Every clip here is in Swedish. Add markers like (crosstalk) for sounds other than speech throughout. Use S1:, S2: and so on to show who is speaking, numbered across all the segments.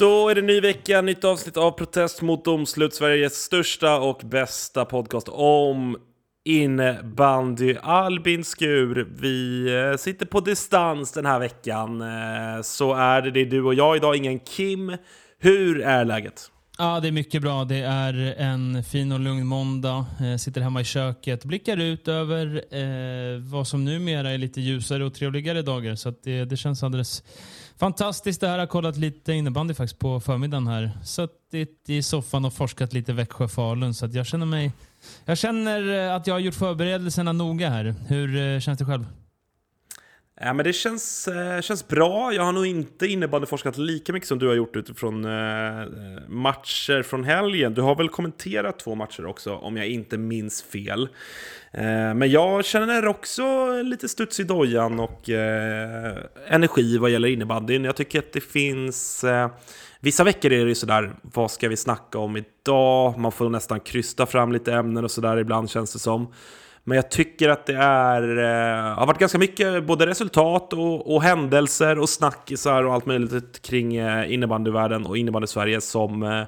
S1: Då är det ny vecka, nytt avsnitt av Protest mot domslut, Sveriges största och bästa podcast om innebandy. Albin Skur, vi eh, sitter på distans den här veckan. Eh, så är det, det är du och jag idag, ingen Kim. Hur är läget?
S2: Ja, det är mycket bra. Det är en fin och lugn måndag. Jag sitter hemma i köket, blickar ut över eh, vad som numera är lite ljusare och trevligare dagar. Så att det, det känns alldeles fantastiskt. Det här har kollat lite innebandy faktiskt på förmiddagen här. Suttit i soffan och forskat lite Växjö-Falun. Så att jag känner mig... Jag känner eh, att jag har gjort förberedelserna noga här. Hur eh, känns det själv?
S1: Ja, men det känns, eh, känns bra. Jag har nog inte innebandyforskat lika mycket som du har gjort utifrån eh, eh, matcher från helgen. Du har väl kommenterat två matcher också, om jag inte minns fel. Eh, men jag känner också lite studs i dojan och eh, energi vad gäller innebandyn. Jag tycker att det finns... Eh, vissa veckor är det ju sådär, vad ska vi snacka om idag? Man får nästan krysta fram lite ämnen och sådär ibland känns det som. Men jag tycker att det är, eh, har varit ganska mycket både resultat och, och händelser och snackisar och allt möjligt kring eh, innebandyvärlden och innebandy-Sverige som, eh,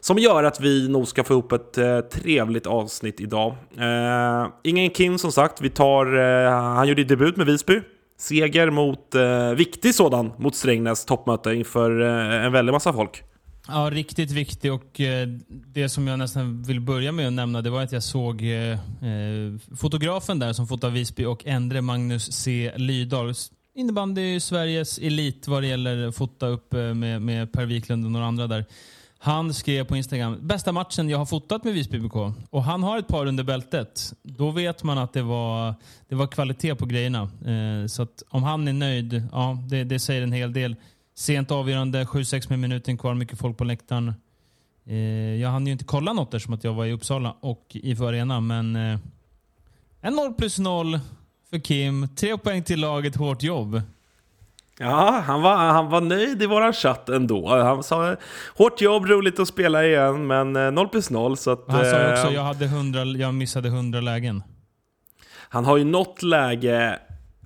S1: som gör att vi nog ska få ihop ett eh, trevligt avsnitt idag. Eh, ingen Kim som sagt, vi tar, eh, han gjorde debut med Visby. Seger mot, eh, viktig sådan, mot Strängnäs toppmöte inför eh, en väldig massa folk.
S2: Ja, riktigt viktig och eh, det som jag nästan vill börja med att nämna det var att jag såg eh, eh fotografen där som fotar Visby och Endre Magnus C. Lydahl. Innebandy Sveriges elit vad det gäller att fota upp eh, med, med Per Wiklund och några andra där. Han skrev på Instagram, bästa matchen jag har fotat med Visby BK. Och han har ett par under bältet. Då vet man att det var, det var kvalitet på grejerna. Eh, så att om han är nöjd, ja det, det säger en hel del. Sent avgörande, 7-6 med minuten kvar, mycket folk på läktaren. Eh, jag hann ju inte kolla något eftersom att jag var i Uppsala och IFO Arena, men eh, en 0 plus 0 för Kim. Tre poäng till laget, hårt jobb.
S1: Ja, han var, han var nöjd i våran chatt ändå. Han sa hårt jobb, roligt att spela igen, men eh, 0 plus 0. Så att,
S2: Han sa också
S1: eh,
S2: jag, hade 100, jag missade 100 lägen.
S1: han har ju något läge,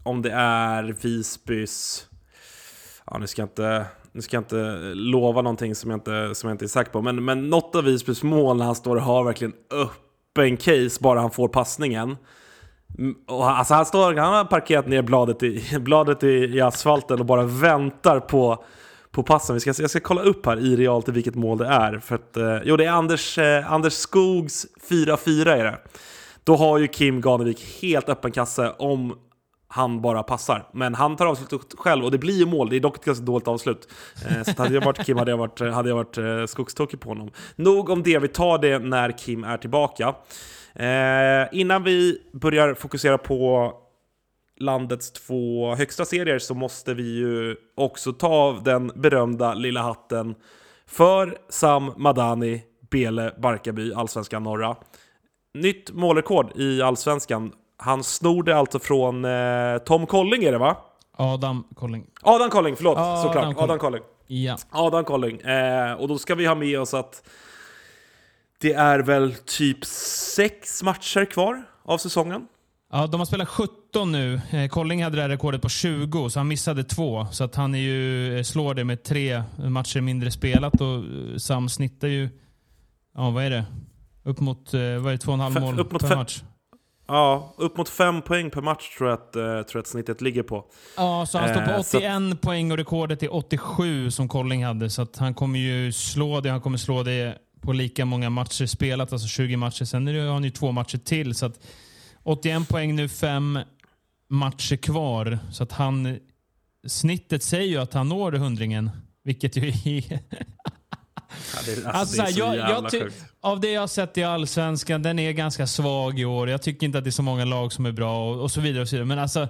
S1: om det är Visbys... Ja, nu ska jag inte, nu ska jag inte lova någonting som jag inte, som jag inte är säker på, men, men något av Visbys mål när han står och har verkligen öppen case bara han får passningen. Mm, och han- alltså han, står, han har parkerat ner bladet i, (laughs) bladet i, i asfalten och bara väntar på, på passen. Vi ska, jag ska kolla upp här i realtid vilket mål det är. För att, eh, jo, det är Anders, eh, Anders Skogs 4-4 är det. Då har ju Kim Ganevik helt öppen kasse om han bara passar. Men han tar avslutet själv och det blir ju mål. Det är dock ett ganska dåligt avslut. Eh, så hade jag varit Kim hade jag varit, hade jag varit eh, skogstokig på honom. Nog om det, vi tar det när Kim är tillbaka. Eh, innan vi börjar fokusera på landets två högsta serier så måste vi ju också ta av den berömda lilla hatten för Sam Madani, Bele Barkarby, Allsvenskan norra. Nytt målrekord i Allsvenskan. Han snorde alltså från eh, Tom Colling är det va?
S2: Adam Colling.
S1: Adam Colling, förlåt,
S2: Adam
S1: såklart.
S2: Colling.
S1: Adam Colling.
S2: Ja.
S1: Adam Colling. Eh, och då ska vi ha med oss att det är väl typ sex matcher kvar av säsongen.
S2: Ja, de har spelat 17 nu. Eh, Colling hade det här rekordet på 20, så han missade två. Så att han är ju, eh, slår det med tre matcher mindre spelat och eh, Sam snittar ju, ja vad är det? Upp mot, vad är det, två och en halv mål
S1: upp mot
S2: per match.
S1: Ja, upp mot fem poäng per match tror jag att, eh, tror jag att snittet ligger på.
S2: Ja, så han står på
S1: Eh, så
S2: 81 poäng och rekordet är 87 som Colling hade. Så att han kommer ju slå det. Han kommer slå det på lika många matcher spelat, alltså 20 matcher. Sen har han ju två matcher till. Så att 81 poäng nu, fem matcher kvar. Så att han... Snittet säger ju att han når hundringen, vilket ju är... (laughs)
S1: det, alltså,
S2: Alltså,
S1: det är
S2: så
S1: så
S2: här, jag,
S1: jävla
S2: jag ty-
S1: sjukt.
S2: av det jag har sett i Allsvenskan, den är ganska svag i år. Jag tycker inte att det är så många lag som är bra och, och så vidare. och så vidare. Men alltså,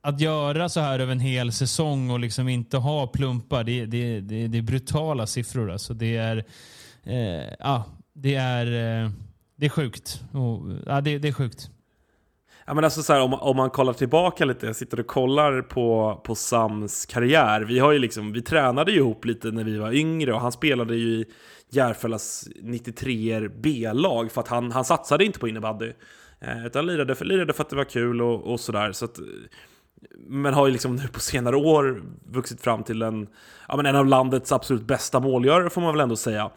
S2: att göra så här över en hel säsong och liksom inte ha plumpar, det, det, det, det är brutala siffror. Alltså, det är... Eh, ja, det är... Eh, det är sjukt. Och, ja, det, det är sjukt.
S1: Ja, men alltså så här, om, om man kollar tillbaka lite, jag sitter och kollar på, på Sams karriär. Vi, har ju liksom, vi tränade ju ihop lite när vi var yngre och han spelade ju i Järfällas 93 B-lag för att han, han satsade inte på innebandy. Eh, utan lirade för, lirade för att det var kul och, och sådär. Så att, men har ju liksom nu på senare år vuxit fram till en, ja, men en av landets absolut bästa målgörare får man väl ändå säga.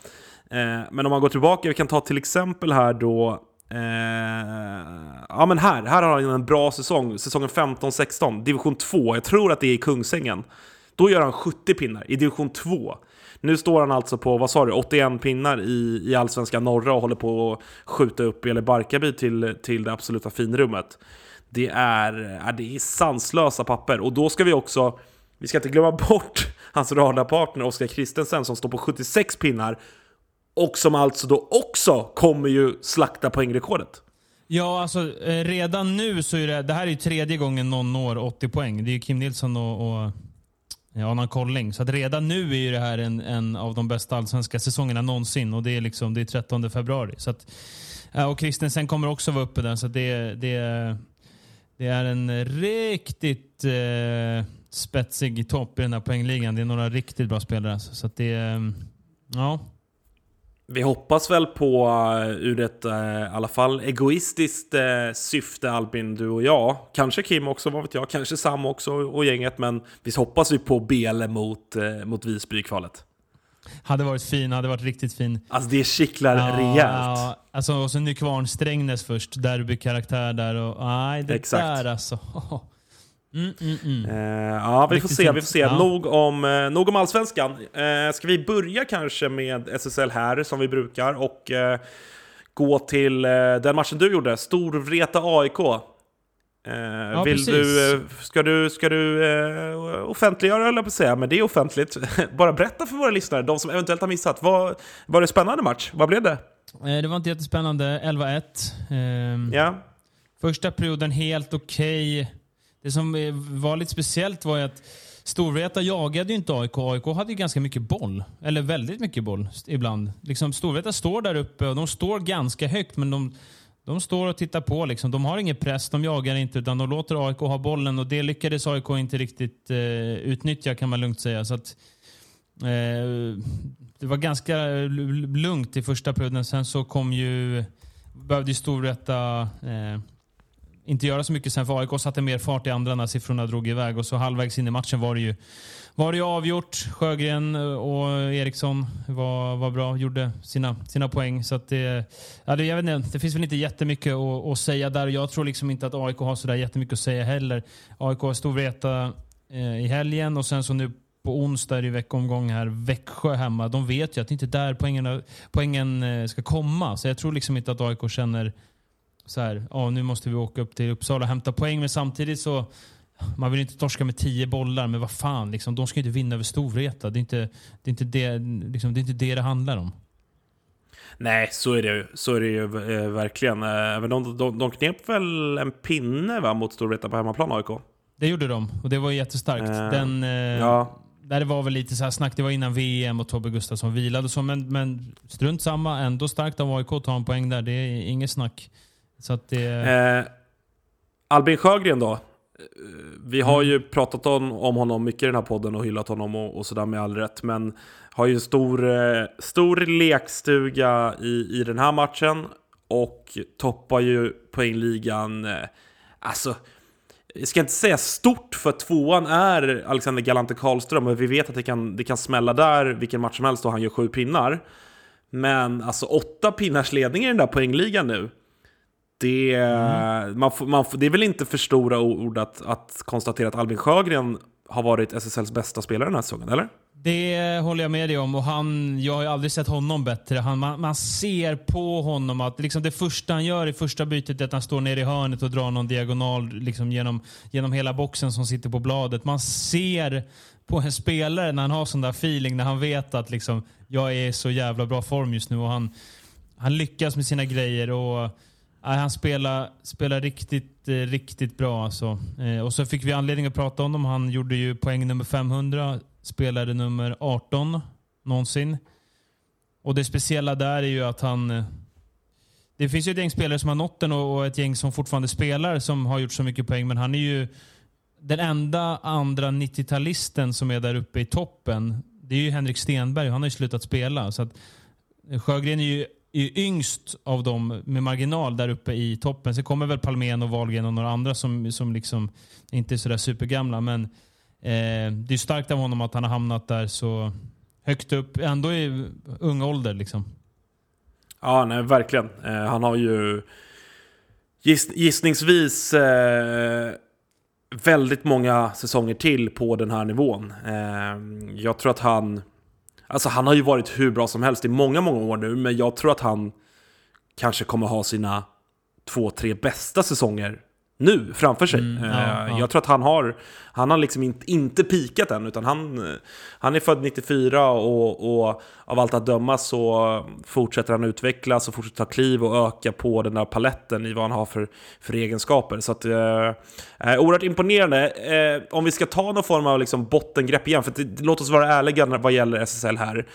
S1: Eh, men om man går tillbaka, vi kan ta till exempel här då Eh, ja men här, här har han en bra säsong, säsongen 15-16, division 2, jag tror att det är i Kungsängen. Då gör han 70 pinnar i division 2. Nu står han alltså på, vad sa du, 81 pinnar i, i allsvenska norra och håller på att skjuta upp eller Barkarby till, till det absoluta finrummet. Det är, ja, det är sanslösa papper. Och då ska vi också, vi ska inte glömma bort (laughs) hans radarpartner Oskar Kristensen som står på 76 pinnar och som alltså då också kommer ju slakta poängrekordet.
S2: Ja, alltså eh, redan nu så är det, det här är ju tredje gången någon når 80 poäng. Det är ju Kim Nilsson och, och ja, Anna Kolling. Så att redan nu är ju det här en, en av de bästa allsvenska säsongerna någonsin och det är liksom det är 13 februari. Så att, och Kristensen kommer också vara uppe där så att det, det, det är en riktigt eh, spetsig topp i den här poängligan. Det är några riktigt bra spelare. Alltså. Så att det, eh, ja.
S1: Vi hoppas väl på, uh, ur ett uh, i alla fall egoistiskt uh, syfte, Albin, du och jag. Kanske Kim också, vad vet jag. Kanske Sam också och gänget. Men visst hoppas vi på Bele mot, mot Visby i kvalet.
S2: Hade varit fin, hade varit riktigt fin.
S1: Alltså det kittlar
S2: Ja,
S1: rejält.
S2: Ja, alltså, och så Nykvarn Strängnäs först, derbykaraktär där. Och, nej, det
S1: Exakt.
S2: där alltså. (laughs) Mm, mm, mm.
S1: Eh, ja, vi får se. Vi får se.
S2: Ja.
S1: Nog, om, eh, nog om allsvenskan. Eh, ska vi börja kanske med SSL här, som vi brukar, och eh, gå till den matchen du gjorde, Storvreta AIK. Eh, vill
S2: precis.
S1: du, ska du, ska du eh, offentliggöra, jag på säga, men det är offentligt. (laughs) Bara berätta för våra lyssnare, de som eventuellt har missat. Vad, var det spännande match? Vad blev det?
S2: Det var inte jättespännande. 11-1. Ehm,
S1: Ja,
S2: Första perioden helt okej. Det som var lite speciellt var ju att Storvreta jagade ju inte AIK. AIK hade ju ganska mycket boll. Eller väldigt mycket boll ibland. Liksom Storvreta står där uppe och de står ganska högt men de, de står och tittar på. Liksom. De har ingen press, de jagar inte utan de låter AIK ha bollen och det lyckades AIK inte riktigt eh, utnyttja kan man lugnt säga. Så att, eh, det var ganska lugnt i första perioden. Sen så kom ju, behövde ju Storvreta eh, inte göra så mycket sen för AIK satte mer fart i andra när siffrorna drog iväg och så halvvägs in i matchen var det ju, var det ju avgjort. Sjögren och Eriksson var, var bra, gjorde sina, sina poäng. Så att det, ja, det, jag vet inte, det finns väl inte jättemycket att, att säga där. Jag tror liksom inte att AIK har sådär jättemycket att säga heller. AIK har Storvreta eh, i helgen och sen så nu på onsdag är det ju veckomgång här. Växjö hemma. De vet ju att det inte är där poängen, poängen ska komma. Så jag tror liksom inte att AIK känner så här, ja, nu måste vi åka upp till Uppsala och hämta poäng. Men samtidigt så, man vill inte torska med tio bollar. Men vad fan, liksom, de ska ju inte vinna över Storvreta. Det är inte det, är inte det, liksom, det, är inte det det handlar om.
S1: nej, så är det ju. Så är det ju eh, verkligen. Eh, de, de, de knep väl en pinne va, mot Storvreta på hemmaplan, AIK?
S2: Det gjorde de och det var jättestarkt.
S1: Eh,
S2: Den, eh,
S1: ja.
S2: Där det var väl lite så här snack, det var innan VM och Tobbe Gustafsson vilade och så, men, men strunt samma. Ändå starkt av AIK att ta en poäng där. Det är inget snack. Så att det...
S1: Eh, Albin Sjögren då? Eh, vi har
S2: Mm.
S1: ju pratat om, om honom mycket i den här podden och hyllat honom och, och sådär med all rätt. Men har ju en stor, eh, stor lekstuga i, i den här matchen och toppar ju poängligan. Eh, alltså, jag ska inte säga stort för tvåan är Alexander Galante Karlström men vi vet att det kan, det kan smälla där vilken match som helst och han gör sju pinnar. Men alltså åtta pinnars ledning i den där poängligan nu. Det, man får, man får, det är väl inte för stora ord att, att konstatera att Albin Sjögren har varit SSLs bästa spelare den här säsongen, eller?
S2: Det håller jag med dig om. Och han, jag har ju aldrig sett honom bättre. Han, man, man ser på honom att liksom det första han gör i första bytet är att han står nere i hörnet och drar någon diagonal liksom genom, genom hela boxen som sitter på bladet. Man ser på en spelare när han har sån där feeling, när han vet att liksom, jag är i så jävla bra form just nu och han, han lyckas med sina grejer. och han spelar, spelar riktigt, eh, riktigt bra. Alltså. Eh, och så fick vi anledning att prata om honom. Han gjorde ju poäng nummer 500, spelade nummer 18 någonsin. Och det speciella där är ju att han... Eh, det finns ju ett gäng spelare som har nått den och, och ett gäng som fortfarande spelar som har gjort så mycket poäng. Men han är ju den enda andra 90-talisten som är där uppe i toppen. Det är ju Henrik Stenberg. Han har ju slutat spela. Så att Sjögren är ju är yngst av dem med marginal där uppe i toppen. Sen kommer väl Palmén och Wahlgren och några andra som, som liksom inte är sådär supergamla. Men eh, det är starkt av honom att han har hamnat där så högt upp, ändå i ung ålder. Liksom.
S1: Ja, nej, verkligen. Eh, han har ju giss, gissningsvis eh, väldigt många säsonger till på den här nivån. Eh, jag tror att han Alltså han har ju varit hur bra som helst i många, många år nu, men jag tror att han kanske kommer ha sina två, tre bästa säsonger nu framför sig. Mm, ja, eh, ja. Jag tror att han har, han har liksom inte, inte pikat än, utan han, han är född 94 och, och av allt att döma så fortsätter han utvecklas och fortsätter ta kliv och öka på den där paletten i vad han har för, för egenskaper. Så att, eh, eh oerhört imponerande. Eh, om vi ska ta någon form av liksom bottengrepp igen, för det, låt oss vara ärliga vad gäller SSL här.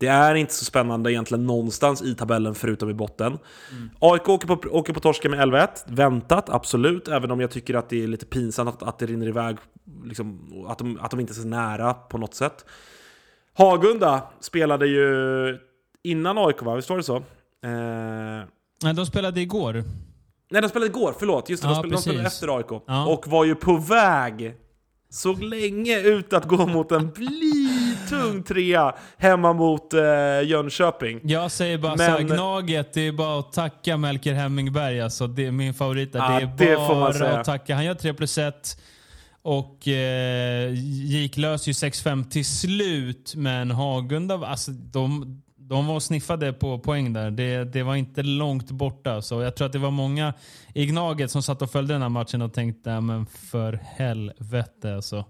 S1: Det är inte så spännande egentligen någonstans i tabellen förutom i botten. Mm. AIK åker på, åker på torsken med 11-1. Väntat, absolut. Även om jag tycker att det är lite pinsamt att, att det rinner iväg. Liksom, att, de, att de inte är så nära på något sätt. Hagunda spelade ju innan AIK, va? Visst var det så? Eh...
S2: Nej, de spelade igår.
S1: Nej, de spelade igår. Förlåt. Just det, ja, de, spelade, de spelade efter AIK. Ja. Och var ju på väg såg länge ut att gå mot en blytung trea hemma mot eh, Jönköping.
S2: Jag säger bara Men, så Gnaget, det är bara att tacka Melker Hemmingberg. Alltså, det är min favorit. Ja, det är bara att tacka. Han gör 3 plus 1. Och eh, gick lös ju 6-5 till slut, men Hagunda, alltså de, de var sniffade på poäng där. Det, det var inte långt borta. Så jag tror att det var många i Gnaget som satt och följde den här matchen och tänkte, men för helvete alltså.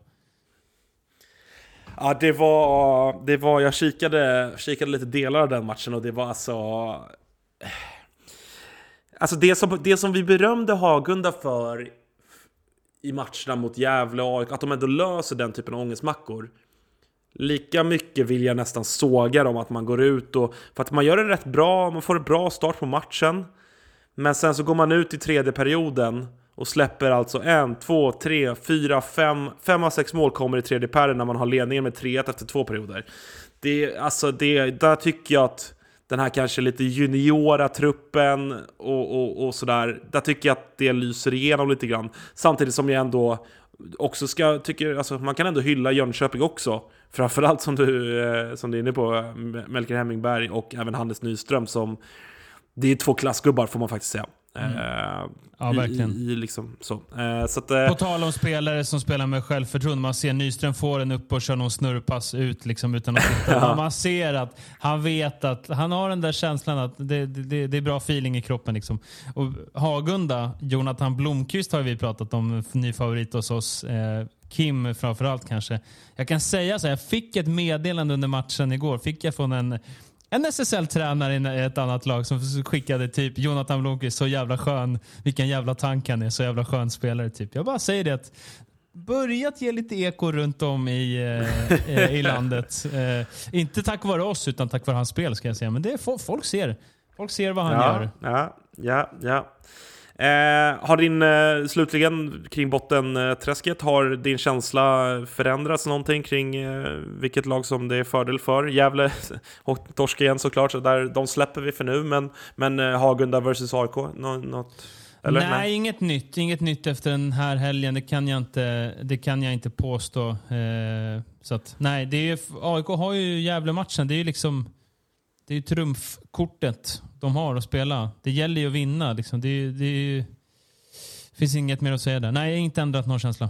S1: Ja, det var, det var jag kikade, kikade lite delar av den matchen och det var alltså... Eh, alltså det som, det som vi berömde Hagunda för i matcherna mot Gävle och AIK, att de ändå löser den typen av ångestmackor. Lika mycket vill jag nästan såga dem att man går ut och... För att man gör det rätt bra, man får en bra start på matchen. Men sen så går man ut i tredje perioden och släpper alltså en, två, tre, fyra, fem, fem av sex mål kommer i tredje perioden när man har ledningen med 3-1 efter två perioder. Det, alltså det, där tycker jag att den här kanske lite juniora truppen och, och, och sådär, där tycker jag att det lyser igenom lite grann. Samtidigt som jag ändå också ska, tycker, alltså man kan ändå hylla Jönköping också. Framförallt som du, eh, som du är inne på, Melker Hemmingberg och även Hannes Nyström som det är två klassgubbar får man faktiskt säga. Mm.
S2: Uh, ja, verkligen.
S1: I, i liksom, så.
S2: Uh, så att, uh, På tal om spelare som spelar med självförtroende. Man ser Nyström få den upp och kör någon snurrpass ut liksom, utan att titta. (laughs) ja. Man ser att han vet att han har den där känslan att det, det, det är bra feeling i kroppen. Liksom. Och Hagunda, Jonathan Blomqvist har vi pratat om, ny favorit hos oss. Kim framförallt kanske. Jag kan säga så här, jag fick ett meddelande under matchen igår. Fick jag från en en SSL-tränare i ett annat lag som skickade typ Jonathan Blomqvist, så jävla skön, vilken jävla tank han är, så jävla skön spelare. Typ. Jag bara säger det att börjat ge lite eko runt om i, eh, i landet. (laughs) Eh, inte tack vare oss, utan tack vare hans spel ska jag säga. Men det är, folk ser. Folk ser vad han
S1: ja,
S2: gör.
S1: Ja, ja, ja. Eh, har din, eh, slutligen kring bottenträsket, har din känsla förändrats någonting kring eh, vilket lag som det är fördel för? Gävle (laughs) och torsk igen såklart, så där, de släpper vi för nu, men, men eh, Hagunda vs AIK, Nå, något?
S2: Eller? Nej, nej, inget nytt. Inget nytt efter den här helgen. Det kan jag inte, det kan jag inte påstå. Eh, så att, nej, det är, AIK har ju Gävle-matchen. Det är ju liksom det är trumfkortet de har att spela. Det gäller ju att vinna. Liksom. Det, det, finns inget mer att säga där. Nej, jag har inte ändrat någon känsla.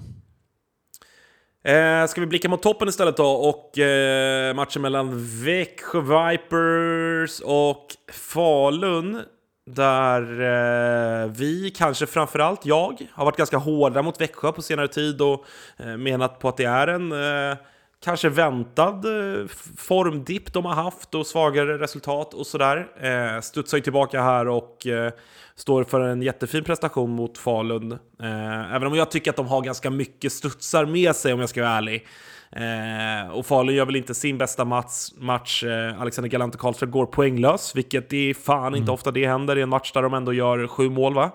S1: Eh, ska vi blicka mot toppen istället då och eh, matchen mellan Växjö Vipers och Falun. Där eh, vi, kanske framförallt jag, har varit ganska hårda mot Växjö på senare tid och eh, menat på att det är en eh, kanske väntad eh, formdipp de har haft och svagare resultat och sådär. Eh, studsar ju tillbaka här och eh, står för en jättefin prestation mot Falun. Eh, även om jag tycker att de har ganska mycket studsar med sig om jag ska vara ärlig. Eh, och Falun gör väl inte sin bästa match. match. Eh, Alexander Galante Karlström går poänglös, vilket är fan mm. inte ofta det händer i en match där de ändå gör sju mål va?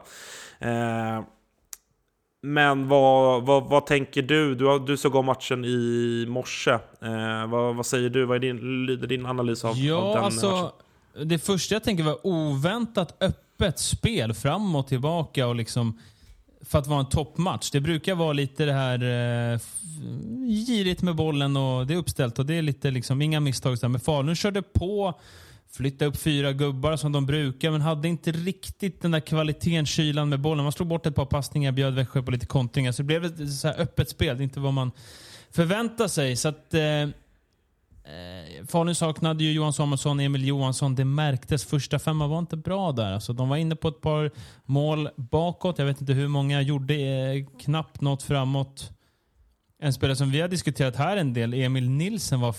S1: Eh, men vad, vad, vad tänker du? Du, du såg om matchen i morse. Eh, vad, vad säger du? Vad är din, lyder din analys av,
S2: ja,
S1: av den
S2: alltså,
S1: matchen?
S2: Det första jag tänker var oväntat öppet spel fram och tillbaka och liksom för att vara en toppmatch. Det brukar vara lite det här eh, girigt med bollen och det är uppställt och det är lite liksom inga misstag. Men Falun körde på, flyttade upp fyra gubbar som de brukar men hade inte riktigt den där kvaliteten, kylan med bollen. Man slog bort ett par passningar, bjöd Växjö på lite kontringar. Så det blev ett så öppet spel, det är inte vad man förväntar sig. Så att, eh, Eh, Falun saknade ju Johan Samuelsson, Emil Johansson. Det märktes. Första femman var inte bra där. Alltså, de var inne på ett par mål bakåt. Jag vet inte hur många. Gjorde eh, knappt något framåt. En spelare som vi har diskuterat här en del, Emil Nilsen, var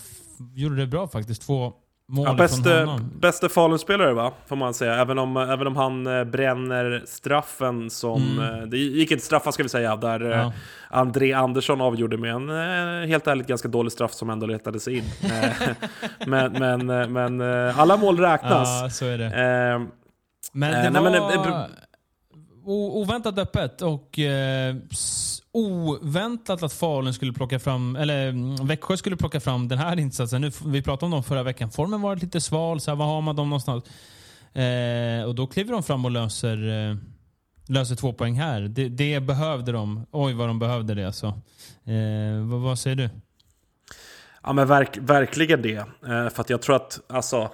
S2: gjorde det bra faktiskt. Två mål
S1: ja, bäste, bäste Falun-spelare va, får man säga. Även om, även om han eh, bränner straffen som... Mm. Eh, det gick inte straffa ska vi säga, där ja. Eh, André Andersson avgjorde med en helt ärligt ganska dålig straff som ändå letade sig in. (laughs) men, men, men alla mål räknas.
S2: Ja, så är det. Eh, men det var... Nej, men, oväntat öppet och eh, oväntat att Falun skulle plocka fram, eller mm, Växjö skulle plocka fram den här insatsen. Nu, vi pratade om dem förra veckan. Formen var lite sval, så här, var har man dem någonstans? Eh, och då kliver de fram och löser, eh, löser två poäng här. Det, det, behövde de. Oj vad de behövde det alltså. Eh, vad, vad, säger du?
S1: Ja men verk, verkligen det. Eh, för att jag tror att, alltså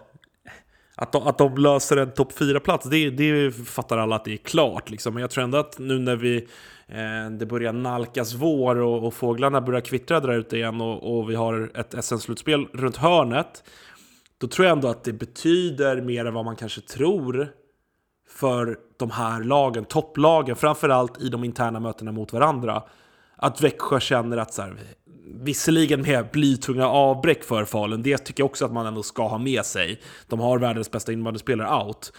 S1: att de, att de löser en topp 4-plats, det, det fattar alla att det är klart. Liksom. Men jag tror ändå att nu när vi, Eh, det börjar nalkas vår och, och fåglarna börjar kvittra där ute igen och, och vi har ett SM-slutspel runt hörnet. Då tror jag ändå att det betyder mer än vad man kanske tror för de här lagen, topplagen, framförallt i de interna mötena mot varandra. Att Växjö känner att så här, Visserligen med blytunga avbräck för Falun, det tycker jag också att man ändå ska ha med sig. De har världens bästa invandrarspelare out.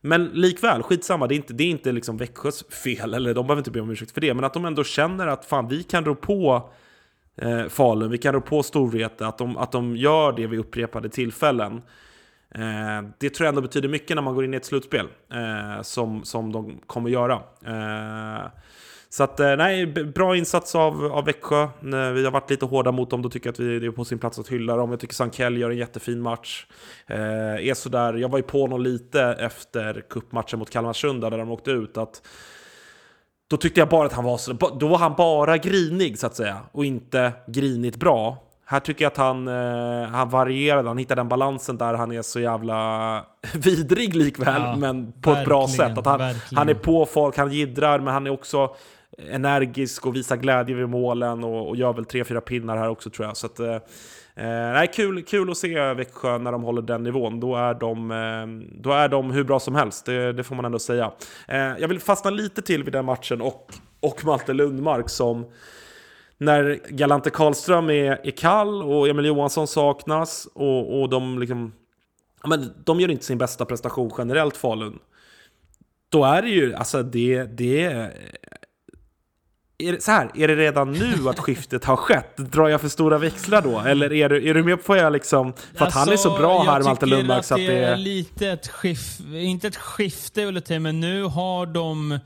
S1: Men likväl, skitsamma, det är inte, det är inte liksom Växjös fel, eller de behöver inte be om ursäkt för det, men att de ändå känner att fan, vi kan rå på eh, Falun, vi kan rå på Storvreta, att de, att de gör det vid upprepade tillfällen. Eh, det tror jag ändå betyder mycket när man går in i ett slutspel, eh, som, som de kommer göra. Eh, så att, eh, nej, bra insats av, av Växjö. Vi har varit lite hårda mot dem, då tycker jag att vi, det är på sin plats att hylla dem. Jag tycker Sankell gör en jättefin match. Eh, är sådär, jag var ju på honom lite efter kuppmatchen mot Kalmarsund där de åkte ut. att då tyckte jag bara att han var så, då var han bara grinig så att säga och inte grinigt bra. Här tycker jag att han, eh, han varierade, han hittade den balansen där han är så jävla (laughs) vidrig likväl, ja, men på ett bra sätt. Att han, han är på folk, han gidrar, men han är också energisk och visar glädje vid målen och, och gör väl tre, fyra pinnar här också tror jag. Så att, eh, eh, nej, kul, kul att se Växjö när de håller den nivån. Då är de, eh, då är de hur bra som helst, det, det får man ändå säga. Eh, jag vill fastna lite till vid den matchen och, och Malte Lundmark som när Galante Karlström är, är kall och Emil Johansson saknas och, och de liksom... Men de gör inte sin bästa prestation generellt, Falun. Då är det ju, alltså det, det är det, så här, är det redan nu att skiftet har skett? Drar jag för stora växlar då? Eller är du, är du med på jag liksom... För att han är så bra här, Malte Lundmark, så att det är...
S2: lite ett skifte, inte ett skifte men nu har de...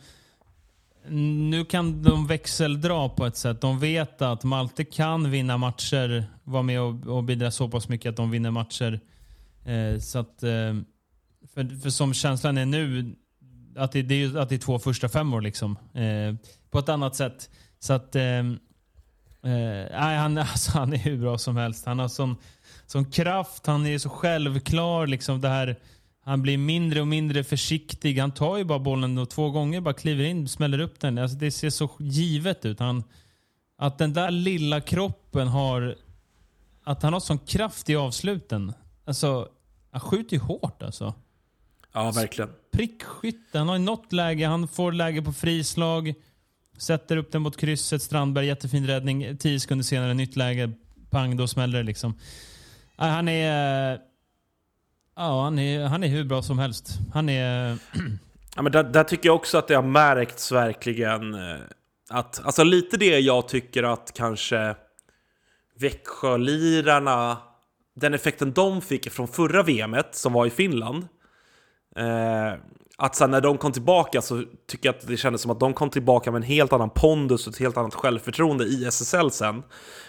S2: Nu kan de växeldra på ett sätt. De vet att Malte kan vinna matcher, vara med och, och bidra så pass mycket att de vinner matcher. Eh, så att... Eh, för, för som känslan är nu, att det, det är, att det är två första femmor liksom. Eh, på ett annat sätt. Så att... Ehm, eh, eh, han, (laughs) alltså, han är hur bra som helst. Han har sån, sån kraft, han är så självklar. Liksom det här, han blir mindre och mindre försiktig. Han tar ju bara bollen och två gånger bara kliver in, smäller upp den. Alltså, det ser så givet ut. Han, Att den där lilla kroppen har... Att han har sån kraft i avsluten. Alltså, han skjuter ju hårt alltså.
S1: Ja, verkligen.
S2: Prickskytte. Han har i något läge, han får läge på frislag. Sätter upp den mot krysset. Strandberg, jättefin räddning. Tio sekunder senare, nytt läge. Pang, då smäller det liksom. Han är... Ja, han är, han är hur bra som helst. Han är... (clears throat)
S1: Ja, men där, där tycker jag också att det har märkts verkligen eh, att, alltså lite det jag tycker att kanske Växjölirarna, den effekten de fick från förra VMet som var i Finland, eh, att sen när de kom tillbaka så tycker jag att det kändes som att de kom tillbaka med en helt annan pondus och ett helt annat självförtroende i SSL sen.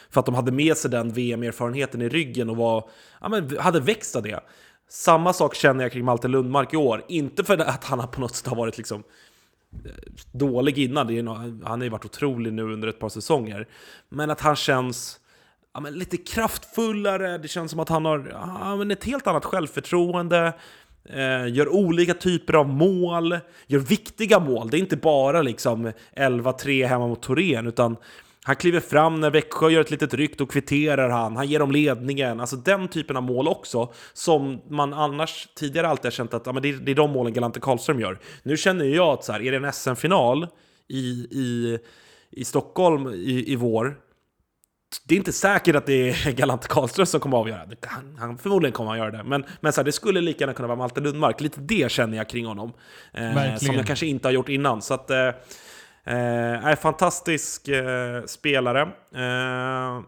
S1: För att de hade med sig den VM-erfarenheten i ryggen och var, ja, men hade växt av det. Samma sak känner jag kring Malte Lundmark i år. Inte för att han på något sätt har varit liksom eh, dålig innan, det är han har ju varit otrolig nu under ett par säsonger. Men att han känns ja, men lite kraftfullare, det känns som att han har ja, men ett helt annat självförtroende. Eh, gör olika typer av mål, gör viktiga mål. Det är inte bara liksom 11-3 hemma mot Torén, utan han kliver fram när Växjö gör ett litet ryck, då kvitterar han, han ger dem ledningen. Alltså den typen av mål också, som man annars tidigare alltid har känt att ja, men det, är, det är de målen Galante Karlström gör. Nu känner jag att så här, är det en SM-final i, i, i Stockholm i, i vår, det är inte säkert att det är (laughs) Galante Karlström som kommer att avgöra. Han, han förmodligen kommer att göra det. Men, men så här, det skulle lika gärna kunna vara Malte Lundmark. Lite det känner jag kring honom. Eh, som jag kanske inte har gjort innan. Så att, eh, eh, fantastisk eh, spelare. Eh,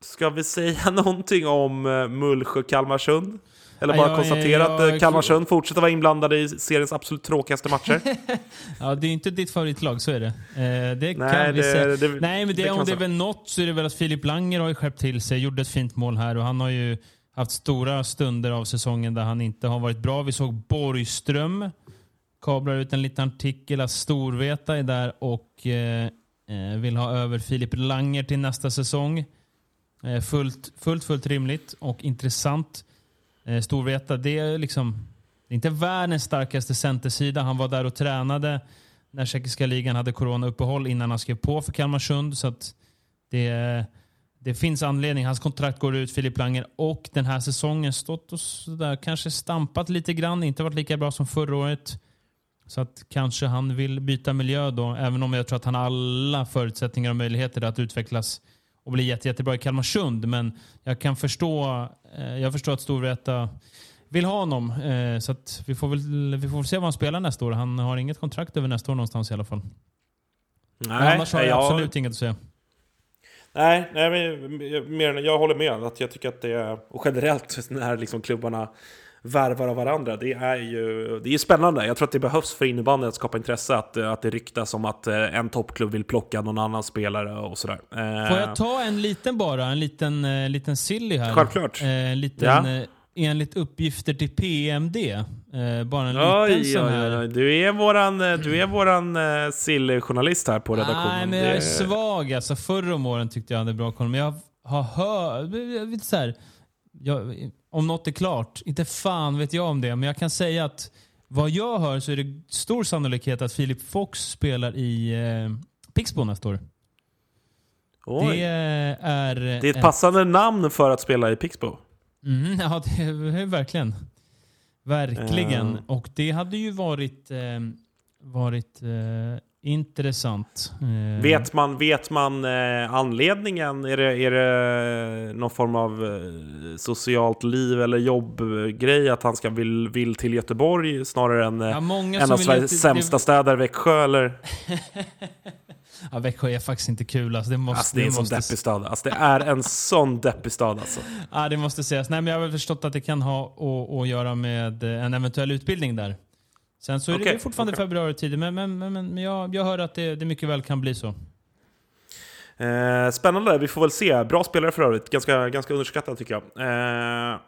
S1: ska vi säga (laughs) någonting om eh, Mullsjö-Kalmarsund? Eller bara
S2: Ja,
S1: konstatera
S2: ja,
S1: att
S2: ja,
S1: eh, Kalmarsund fortsätter vara inblandade i seriens absolut tråkigaste matcher. (laughs)
S2: Ja, det är inte ditt favoritlag, så är det. Eh, det kan
S1: Nej,
S2: vi
S1: det-
S2: säga.
S1: det-
S2: Nej, men det,
S1: det
S2: om det är väl något så är det väl att Filip Langer har ju skärpt till sig, gjorde ett fint mål här och han har ju haft stora stunder av säsongen där han inte har varit bra. Vi såg Borgström kablar ut en liten artikel att Storveta är där och eh, eh, vill ha över Filip Langer till nästa säsong. Eh, fullt, fullt, fullt rimligt och intressant. Eh, Storvreta, det är liksom det är inte världens starkaste centersida. Han var där och tränade när tjeckiska ligan hade coronauppehåll innan han skrev på för Kalmarsund. Så att det, det finns anledning. Hans kontrakt går ut, Filip Langer, och den här säsongen stått och sådär, kanske stampat lite grann. Inte varit lika bra som förra året. Så att kanske han vill byta miljö då, även om jag tror att han har alla förutsättningar och möjligheter att utvecklas och bli jätte, jättebra i Kalmarsund. Men jag kan förstå, eh, jag förstår att Storvreta vill ha honom. Eh, så vi, får väl, vi får väl se vad han spelar nästa år. Han har inget kontrakt över nästa år någonstans i alla fall. Men annars har jag
S1: jag-
S2: absolut inget att säga.
S1: Nej, nej men, mer, jag håller med. Att jag tycker att det är, och generellt när liksom klubbarna värvar av varandra, det är ju det är spännande. Jag tror att det behövs för innebandyn att skapa intresse, att, att det ryktas om att eh, en toppklubb vill plocka någon annan spelare och sådär. Eh,
S2: Får jag ta en liten bara? En liten, eh, liten silly här.
S1: Självklart.
S2: Eh, En liten,
S1: Ja.
S2: eh, enligt uppgifter till PMD. Eh, bara en liten
S1: Oj,
S2: sån här.
S1: oj, du är våran, eh, du är våran uh, sill-journalist här på redaktionen.
S2: Nej, men jag är svag. Alltså, förra om åren tyckte jag hade bra koll, men jag har hört... Så här, jag, om något är klart, inte fan vet jag om det, men jag kan säga att vad jag hör så är det stor sannolikhet att Filip Fox spelar i eh, Pixbo nästa år.
S1: Oj.
S2: Det är...
S1: Det är ett passande namn för att spela i Pixbo.
S2: Mm, ja, det är verkligen. Verkligen.
S1: Eh.
S2: Och det hade ju varit, eh, varit eh, intressant. Eh,
S1: Vet man, vet man eh, anledningen? Är det, är det någon form av eh, socialt liv eller jobbgrej att han ska vill, vill till Göteborg snarare än eh,
S2: Ja, många
S1: en av Sveriges
S2: till-
S1: sämsta städer, Växjö? Eller? (laughs)
S2: Ja, Växjö är faktiskt inte kul. Alltså, det, måste,
S1: Alltså, det är en sån deppig stad. Alltså, det är en sån deppig stad alltså.
S2: ja, det måste sägas. Nej, men jag har väl förstått att det kan ha att, att göra med eh, en eventuell utbildning där. Sen så är det
S1: Okej,
S2: ju fortfarande
S1: okej.
S2: februari tid, men, men, men, men jag, jag hör att det, det mycket väl kan bli så.
S1: Eh, spännande, vi får väl se. Bra spelare för övrigt, ganska, ganska underskattad tycker jag. Eh,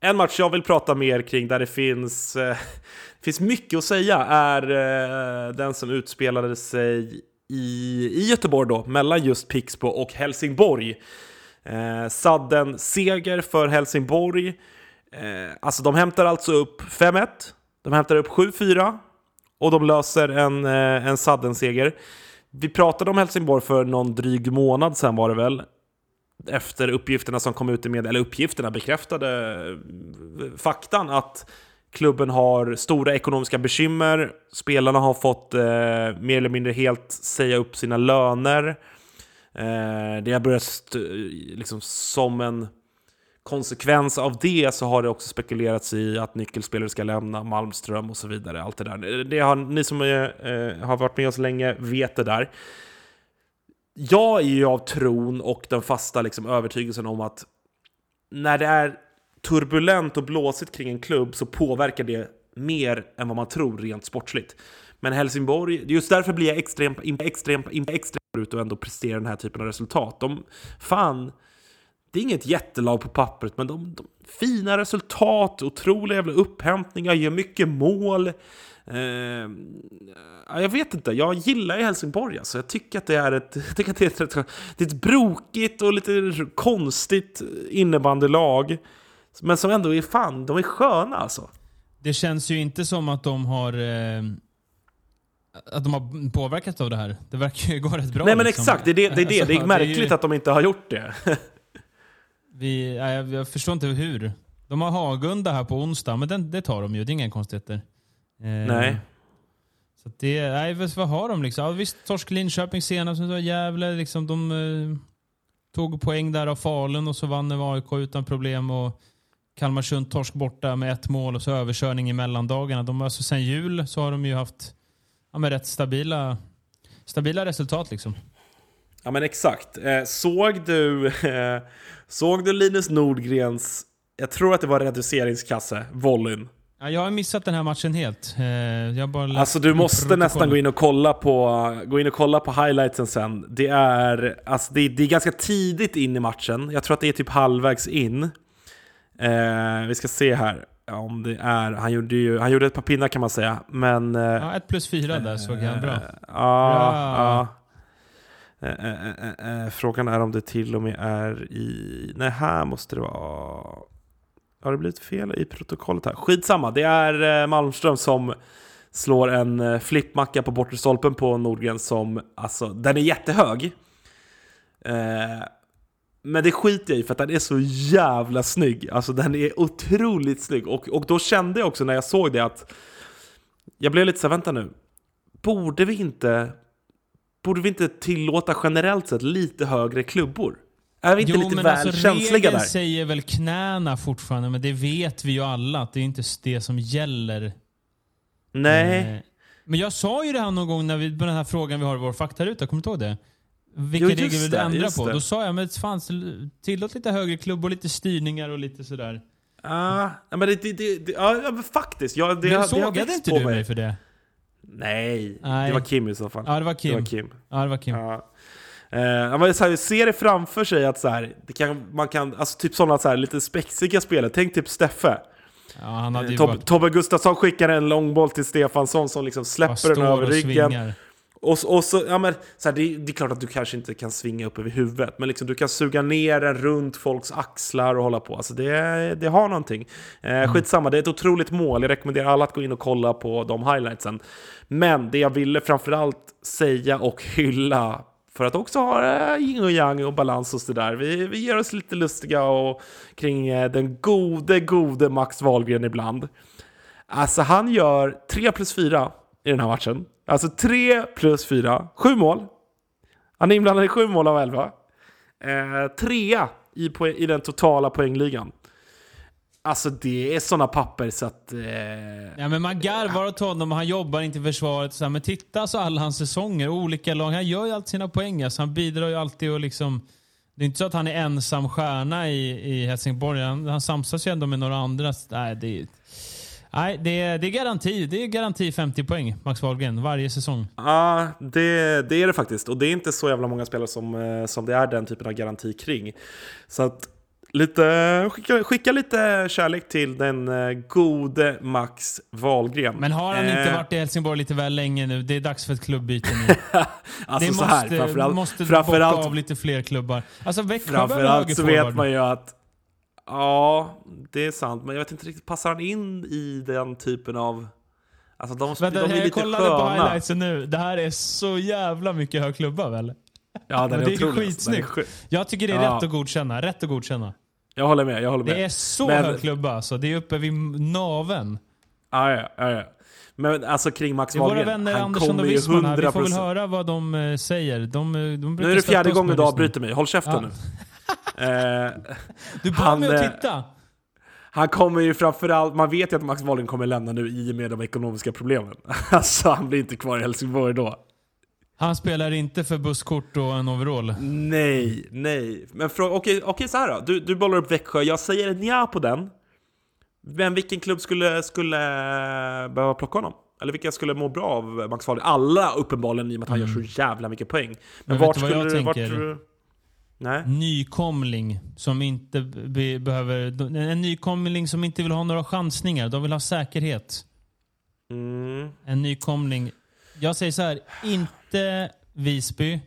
S1: en match jag vill prata mer kring där det finns, eh, (laughs) finns mycket att säga är eh, den som utspelade sig i, i Göteborg då, mellan just Pixbo och Helsingborg. Eh, sadden seger för Helsingborg. Eh, alltså de hämtar alltså upp 5-1, de hämtar upp 7-4 och de löser en, eh, en sadden seger. Vi pratade om Helsingborg för någon dryg månad sedan var det väl. Efter uppgifterna som kom ut i media, eller uppgifterna bekräftade eh, faktan att klubben har stora ekonomiska bekymmer. Spelarna har fått eh, mer eller mindre helt säga upp sina löner. Eh, det har börjat liksom som en konsekvens av det så har det också spekulerats i att nyckelspelare ska lämna Malmström och så vidare. Allt det där. Det har, ni som är, eh, har varit med oss länge vet det där. Jag är ju av tron och den fasta liksom, övertygelsen om att när det är turbulent och blåsigt kring en klubb så påverkar det mer än vad man tror rent sportsligt. Men Helsingborg, just därför blir jag extremt, extremt, extremt ut och ändå prestera den här typen av resultat. De, fan, det är inget jättelag på pappret, men de, de fina resultat, otroliga jävla upphämtningar, gör mycket mål. Eh, jag vet inte, jag gillar ju Helsingborg alltså. Jag tycker att det är ett, (laughs) jag tycker att det är ett, det är ett brokigt och lite konstigt innebandylag. Men som ändå är fan, de är sköna alltså.
S2: Det känns ju inte som att de har eh, att de har påverkats av det här. Det verkar ju gå rätt bra.
S1: Nej men
S2: liksom.
S1: exakt, det är det. Det är, det. (laughs)
S2: Alltså,
S1: det är märkligt
S2: ju-
S1: att de inte har gjort det. (laughs)
S2: Vi, nej, jag, förstår inte hur. De har Hagunda här på onsdag, men den, det tar de ju. Det är inga konstigheter. Eh,
S1: Nej.
S2: Så det, nej, vad har de liksom? Ja, visst, torsk Linköping senast, men Gävle. Liksom, de eh, tog poäng där av Falun och så vann AIK utan problem. Och Kalmarsund torsk borta med ett mål och så överkörning i mellandagarna. De, alltså, sen jul så har de ju haft ja, rätt stabila, stabila resultat. Liksom.
S1: Ja men exakt. Eh, såg du, eh, såg du Linus Nordgrens, jag tror att det var reduceringskasse, volleyn?
S2: Ja, jag har missat den här matchen helt. Eh, jag bara
S1: Alltså du måste nästan gå in och kolla på, gå in och kolla på highlightsen sen. Det är, alltså det, det är ganska tidigt in i matchen. Jag tror att det är typ halvvägs in. Eh, vi ska se här om det är, han gjorde ju, han gjorde ett par pinnar kan man säga. Men...
S2: Ja, ett plus fyra där såg jag. Bra.
S1: Ja,
S2: Bra.
S1: ja. Eh, eh, eh, frågan är om det till och med är i... Nej, här måste det vara... Har det blivit fel i protokollet här? Skitsamma, det är Malmström som slår en flippmacka på bortre stolpen på Nordgren som, alltså, den är jättehög. Eh, men det skiter jag i för att den är så jävla snygg. Alltså den är otroligt snygg. Och, och då kände jag också när jag såg det att jag blev lite såhär, vänta nu. Borde vi inte Borde vi inte tillåta generellt sett lite högre klubbor? Är vi inte lite väl
S2: alltså,
S1: känsliga där?
S2: säger väl knäna fortfarande, men det vet vi ju alla att det är inte det som gäller.
S1: Nej.
S2: Eh, Men jag sa ju det här någon gång när vi, på den här frågan vi har i vår faktaruta, kommer du ihåg det? Vilka
S1: Jo,
S2: regler vill du ändra på?
S1: det.
S2: Då sa jag, men fan, tillåt lite högre klubbor, lite styrningar och lite sådär.
S1: Ah, ja, men det, det, det, ja, men faktiskt. Ja, det,
S2: Men sågade inte du mig för det?
S1: Nej,
S2: Nej.
S1: det var Kim i så fall.
S2: Ja, det var
S1: Det
S2: Kim.
S1: var Kim.
S2: Ja, det var Kim.
S1: Ja. Eh, men så här, ser det framför sig att så här, det kan, man kan, alltså typ sådana så här, lite spexiga spelare, tänk typ Steffe.
S2: Ja, han hade ju
S1: Tob,
S2: varit
S1: Tobbe Gustafsson skickar en långboll till Stefansson som liksom släpper den över ryggen.
S2: svingar.
S1: Och, och så, ja men, så här, det, det är klart att du kanske inte kan svinga upp över huvudet, men liksom, du kan suga ner den runt folks axlar och hålla på. Alltså det, det har någonting. Eh, Skitsamma, det är ett otroligt mål. Jag rekommenderar alla att gå in och kolla på de highlightsen. Men det jag ville framförallt säga och hylla, för att också ha eh, yin och yang och balans och sådär. Vi, vi ger oss lite lustiga och, kring eh, den gode, gode Max Wahlgren ibland. Alltså han gör 3 plus 4 i den här matchen. Alltså 3 plus 4, 7 mål. Han är inblandad i 7 mål av 11. Eh, trea i, i den totala poängligan. Alltså det är sådana papper så att... Eh,
S2: Ja, men man garvar åt honom och han jobbar inte i försvaret. Så här, men titta alltså alla hans säsonger, olika lag. Han gör ju alltid sina poäng. Alltså, han bidrar ju alltid och liksom... Det är inte så att han är ensam stjärna i, i Helsingborg. Han, han samsas ju ändå med några andra. Nej, det är, nej, det är, det är garanti. Det är garanti 50 poäng, Max Wahlgren, varje säsong.
S1: Ja, det, det är det faktiskt. Och det är inte så jävla många spelare som, eh, som det är den typen av garanti kring. Så att lite, skicka, skicka lite kärlek till den eh, gode Max Wahlgren.
S2: Men har han inte
S1: Eh,
S2: varit i Helsingborg lite väl länge nu? Det är dags för ett klubbyte nu. (laughs)
S1: Alltså
S2: det
S1: så här,
S2: måste,
S1: framförallt,
S2: måste bocka av lite fler klubbar. Alltså Växjö
S1: framförallt så vet man ju att Ja, det är sant. Men jag vet inte riktigt, passar han in i den typen av... Alltså de,
S2: Vänta,
S1: de är
S2: jag
S1: lite
S2: kollade på
S1: sköna.
S2: highlightsen nu. Det här är så jävla mycket hög klubba väl?
S1: Ja, den är
S2: det är
S1: otrolig.
S2: skitsnyggt.
S1: Är
S2: Jag tycker det är
S1: Ja.
S2: rätt att godkänna. Rätt att godkänna.
S1: Jag håller med, jag håller med.
S2: Det är så
S1: Men-
S2: hög klubba alltså. Det är uppe vid naven.
S1: Ja, ja, ja, ja. Men alltså kring Max
S2: är våra
S1: Wahlgren,
S2: vänner
S1: han
S2: Andersson
S1: kommer
S2: och Wissman här. Vi
S1: 100%.
S2: får väl höra vad de eh, säger. De, eh, de
S1: Nu är det fjärde gången du avbryter mig. Håll käften
S2: Ja.
S1: nu. Eh, (laughs)
S2: Du bad mig att
S1: eh,
S2: titta.
S1: han kommer ju framförallt, man vet ju att Max Wahlgren kommer lämna nu i och med de ekonomiska problemen. (laughs) Alltså han blir inte kvar i Helsingborg då.
S2: Han spelar inte för busskort och en overall.
S1: Nej, nej. Men frå- okej, okej så här då. Du, du bollar upp Växjö, jag säger en ja på den. Men vilken klubb skulle, skulle behöva plocka honom? Eller vilka skulle må bra av Max Wahlgren? Alla uppenbarligen i och med att han gör så jävla mycket poäng. Men,
S2: Men
S1: vart skulle du...
S2: Tänker?
S1: Nej?
S2: Nykomling som inte be, behöver... En nykomling som inte vill ha några chansningar. De vill ha säkerhet.
S1: Mm.
S2: En nykomling. Jag säger så här, inte Visby,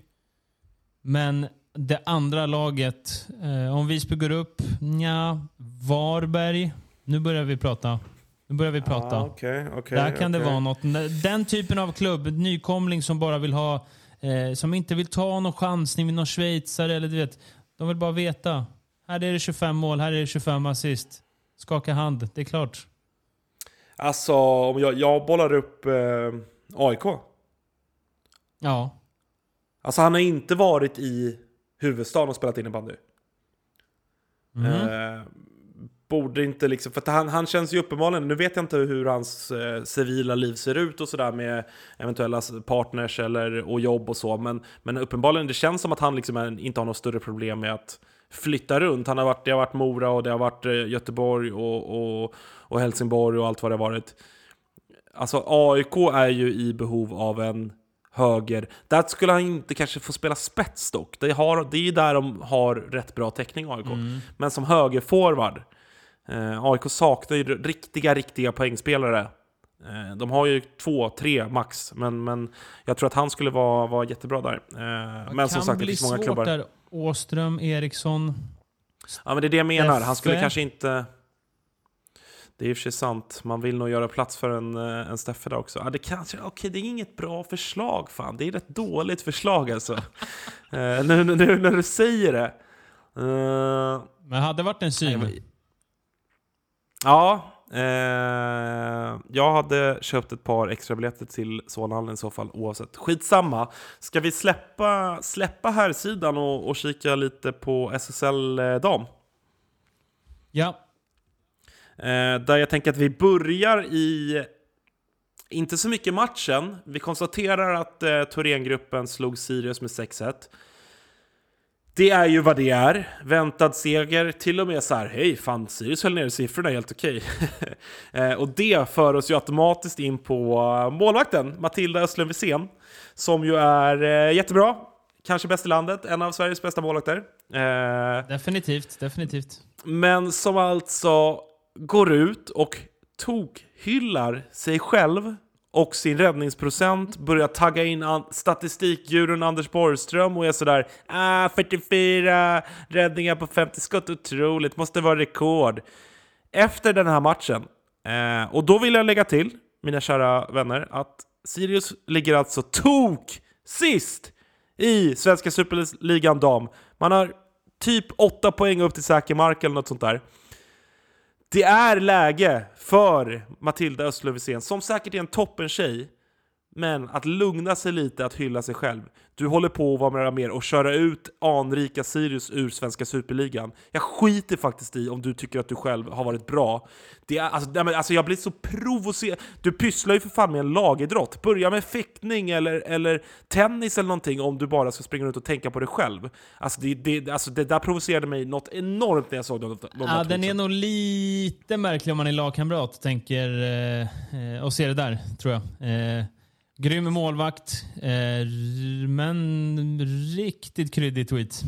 S2: men det andra laget. Eh, om Visby går upp, ja, Varberg. Nu börjar vi prata. Nu börjar vi prata.
S1: Ah, okej, okej,
S2: Där kan det
S1: okej.
S2: vara något. Den typen av klubb, nykomling som bara vill ha, eh, som inte vill ta någon chansning med någon schweizare eller du vet. De vill bara veta. Här är det 25 mål, här är det 25 assist. Skaka hand, det är klart.
S1: Alltså, om jag, jag bollar upp eh, AIK.
S2: Ja.
S1: Alltså han har inte varit i huvudstaden och spelat innebandy.
S2: Mhm.
S1: Eh, borde inte liksom, för han, han känns ju uppenbarligen, nu vet jag inte hur hans eh, civila liv ser ut och sådär med eventuella partners eller, och jobb och så, men, men uppenbarligen det känns som att han liksom är, inte har något större problem med att flytta runt. Han har varit, det har varit Mora och det har varit eh, Göteborg och, och, och Helsingborg och allt vad det har varit. Alltså AIK är ju i behov av en höger. Där skulle han inte kanske få spela spets dock. Det, har, det är ju där de har rätt bra täckning AIK. Men som högerforward. Eh, AIK saknar ju riktiga, riktiga poängspelare. Eh, de har ju två, tre max. Men, men jag tror att han skulle vara, vara jättebra där. Eh, men som
S2: kan
S1: sagt, det
S2: bli
S1: finns många
S2: svårt
S1: klubbar.
S2: där. Åström, Eriksson.
S1: Ja men det är det jag menar. Han skulle kanske inte... Det är i och för sig sant. Man vill nog göra plats för en, eh, en Steffe där också. Ja, det kanske... Okej, det är inget bra förslag fan. Det är ett dåligt förslag alltså. (laughs) Eh, nu, nu, nu när du säger det. Eh,
S2: Men hade varit en syn.
S1: Nej, men- Ja, eh, jag hade köpt ett par extra biljetter till Solnahallen i så fall oavsett. Skitsamma. Ska vi släppa, släppa här sidan och, och kika lite på SSL dam?
S2: Ja.
S1: Eh, där jag tänker att vi börjar i, inte så mycket matchen. Vi konstaterar att eh, Thorengruppen slog Sirius med 6-1. Det är ju vad det är. Väntad seger. Till och med så här, hej, fan Sirius höll ner siffrorna helt okej. (laughs) eh, och det för oss ju automatiskt in på målvakten, Matilda Östlund Wisén. Som ju är eh, jättebra. Kanske bäst i landet, en av Sveriges bästa målvakter. Eh,
S2: Definitivt, definitivt.
S1: men som alltså går ut och tokhyllar sig själv och sin räddningsprocent, börjar tagga in an- Anders Borgström och är sådär ah, 44 räddningar på 50 skott, otroligt, måste vara rekord. Efter den här matchen, eh, och då vill jag lägga till, mina kära vänner, att Sirius ligger alltså tok sist i Svenska Superligan dam. Man har typ 8 poäng upp till säker mark eller något sånt där. Det är läge för Matilda Östlöv som säkert är en toppen-tjej, men att lugna sig lite, att hylla sig själv. Du håller på att vara med och köra ut anrika Sirius ur Svenska Superligan. Jag skiter faktiskt i om du tycker att du själv har varit bra. Det är, alltså, nej, men, alltså jag blir så provocerad. Du pysslar ju för fan med en lagidrott. Börja med fäktning eller, eller tennis eller någonting om du bara ska springa runt och tänka på dig själv. Alltså det, det, alltså det där provocerade mig något enormt när jag såg de, de
S2: Ja, den är
S1: tweetsen.
S2: nog lite märklig om man är lagkamrat tänker, eh, eh, och ser det där, tror jag. Eh, grym målvakt, eh, men riktigt kryddig tweet.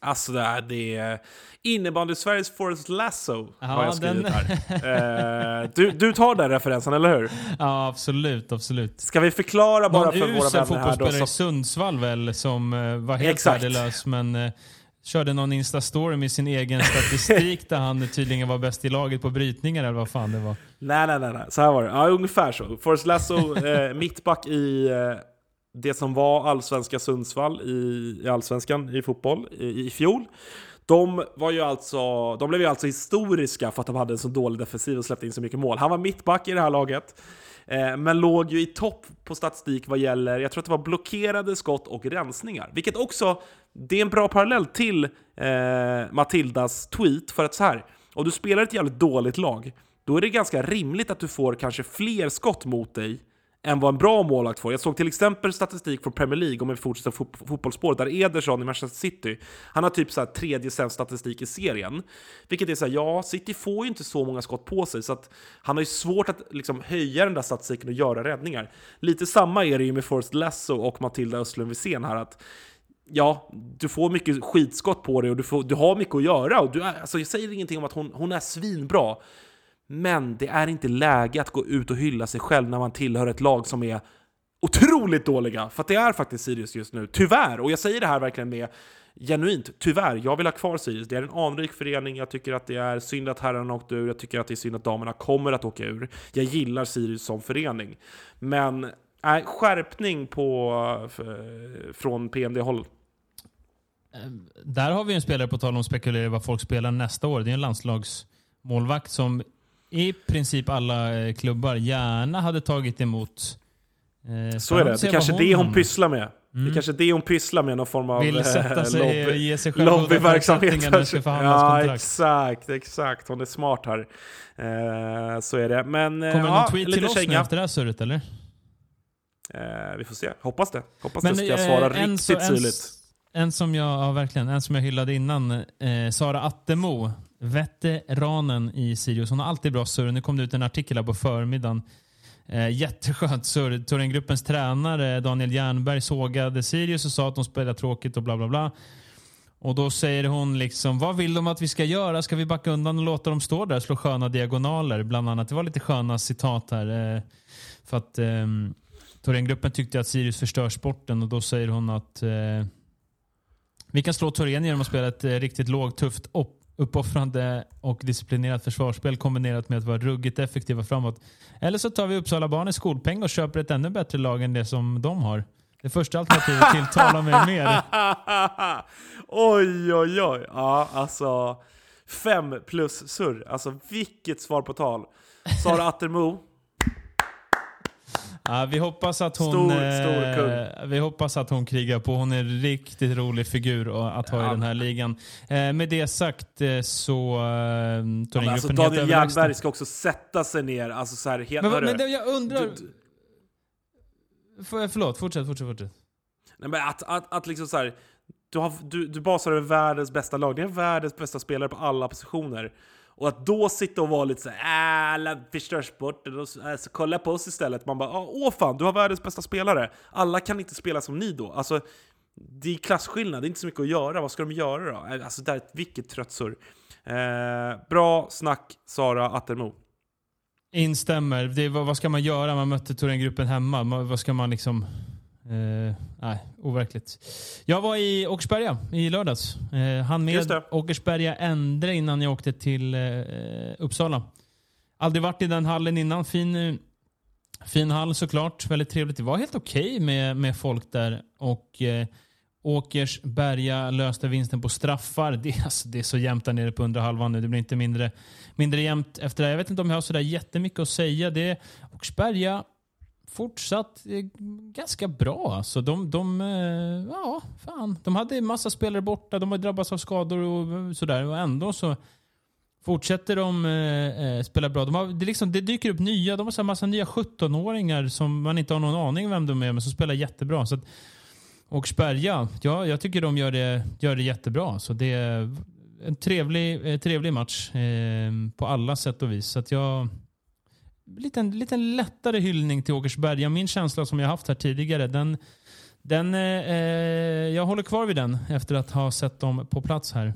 S1: Alltså det är, det är innebandy-Sveriges Forrest Lasso har
S2: Ja,
S1: jag skrivit
S2: den-
S1: här. Eh, du, du tar den referensen, eller hur?
S2: Ja, absolut, absolut.
S1: Ska vi förklara bara
S2: Någon
S1: för våra vänner här då?
S2: fotbollsspelare i Sundsvall väl, som eh, var helt
S1: Exakt.
S2: värdelös, men eh, körde någon Insta-story med sin egen statistik där han tydligen var bäst i laget på brytningar eller vad fan det var.
S1: Nej, nej, nej, nej. så här var det. Ja, ungefär så. Forrest Lasso, eh, (laughs) mittback i eh, det som var allsvenska Sundsvall i, i allsvenskan i fotboll i, i fjol. De, var ju alltså, de blev ju alltså historiska för att de hade en så dålig defensiv och släppte in så mycket mål. Han var mittback i det här laget, eh, men låg ju i topp på statistik vad gäller, jag tror att det var blockerade skott och rensningar. Vilket också, det är en bra parallell till eh, Matildas tweet, för att så här, om du spelar ett jävligt dåligt lag, då är det ganska rimligt att du får kanske fler skott mot dig än vad en bra målvakt får. Jag såg till exempel statistik från Premier League, om vi fortsätter fot fotbollsspåret, där Ederson i Manchester City, han har typ så här tredje sämst statistik i serien. Vilket är så här, ja, City får ju inte så många skott på sig, så att han har ju svårt att liksom höja den där statistiken och göra räddningar. Lite samma är det ju med Forrest Lasso och Matilda Östlund Wisén här, att ja, du får mycket skitskott på dig och du, får, du har mycket att göra. Och du är, alltså jag säger ingenting om att hon, hon är svinbra, men det är inte läge att gå ut och hylla sig själv när man tillhör ett lag som är otroligt dåliga. För det är faktiskt Sirius just nu, tyvärr. Och jag säger det här verkligen med genuint, tyvärr. Jag vill ha kvar Sirius. Det är en anrik förening. Jag tycker att det är synd att herrarna åkte ur. Jag tycker att det är synd att damerna kommer att åka ur. Jag gillar Sirius som förening. Men äh, skärpning på, från PMD-håll.
S2: Där har vi en spelare, på tal om spekulera vad folk spelar nästa år. Det är en landslagsmålvakt som i princip alla eh, klubbar gärna hade tagit emot.
S1: Eh, så är det. Det är kanske det hon pysslar med. Mm. Det är kanske det hon pysslar med, någon form av
S2: Vill sätta sig lobby, ge sig själv lobbyverksamhet. (laughs)
S1: Ja, exakt, exakt. Hon är smart här. Eh, så är det. Men,
S2: Kommer ja, någon tweet till oss nu efter det här surret, eller?
S1: Eh, vi får se. Hoppas det. Hoppas Men, det ska jag svara eh, riktigt syrligt.
S2: En som jag, ja, verkligen, en som jag hyllade innan, eh, Sara Attemo, veteranen i Sirius. Hon har alltid bra surr. Nu kom det ut en artikel här på förmiddagen. Eh, jätteskönt surr. Thorengruppens tränare Daniel Jernberg sågade Sirius och sa att de spelar tråkigt och bla bla bla. Och då säger hon liksom, vad vill de att vi ska göra? Ska vi backa undan och låta dem stå där och slå sköna diagonaler? Bland annat. Det var lite sköna citat här. Eh, för att eh, Thorengruppen tyckte att Sirius förstör sporten och då säger hon att eh, vi kan slå Torén genom att spela ett eh, riktigt lågt, tufft, uppoffrande och disciplinerat försvarsspel kombinerat med att vara ruggigt effektiva framåt. Eller så tar vi Uppsala Barnens skolpeng och köper ett ännu bättre lag än det som de har. Det första alternativet tilltalar mig mer. (laughs)
S1: oj, oj, oj. Ja, alltså. Fem plus surr. Alltså vilket svar på tal. Sara Attermo,
S2: Ja, vi, hoppas att hon, stor, stor eh, vi hoppas att hon krigar på. Hon är en riktigt rolig figur att ha ja. i den här ligan. Eh, med det sagt eh, så... Eh,
S1: ja, alltså, Daniel Jernberg ska också sätta sig ner. Alltså, så här, helt,
S2: men, men det, jag undrar... Du, För, förlåt, fortsätt, fortsätt, fortsätt.
S1: Nej, men att, att, att liksom så här, du, har, du, du basar över världens bästa lag. Det är världens bästa spelare på alla positioner. Och att då sitta och vara lite såhär äh, alla och så, äh, alltså, kolla på oss istället. Man bara åh fan, du har världens bästa spelare. Alla kan inte spela som ni då. Alltså, det är klasskillnad, det är inte så mycket att göra. Vad ska de göra då? Äh, alltså där, vilket tröttsur. Eh, bra snack Sara Attermo.
S2: Instämmer. Det, vad, vad, ska man göra? Man mötte Thorengruppen hemma. Vad ska man liksom... Eh, nej, overkligt. Jag var i Åkersberga i lördags. Eh, han med Åkersberga Endre innan jag åkte till eh, Uppsala. Aldrig varit i den hallen innan. Fin, eh, fin hall såklart. Väldigt trevligt. Det var helt okej okay med, med folk där. Och eh, Åkersberga löste vinsten på straffar. Det, (laughs) alltså, det är så jämnt där nere på under halvan nu. Det blir inte mindre, mindre jämnt efter det. Jag vet inte om jag har sådär jättemycket att säga. Det, Åkersberga fortsatt eh, ganska bra. Alltså de, de, eh, ja, fan. de hade en massa spelare borta, de har drabbats av skador och eh, sådär. Och ändå så fortsätter de eh, spela bra. De har, det, liksom, det dyker upp nya, de har en massa nya 17-åringar som man inte har någon aning om vem de är, men som spelar jättebra. Så att, och Sperja, ja, jag tycker de gör det, gör det jättebra. Så det är en trevlig, trevlig match eh, på alla sätt och vis. Så att jag liten, liten lättare hyllning till Åkersberga. Min känsla som jag haft här tidigare, den, den, eh, eh, jag håller kvar vid den efter att ha sett dem på plats här.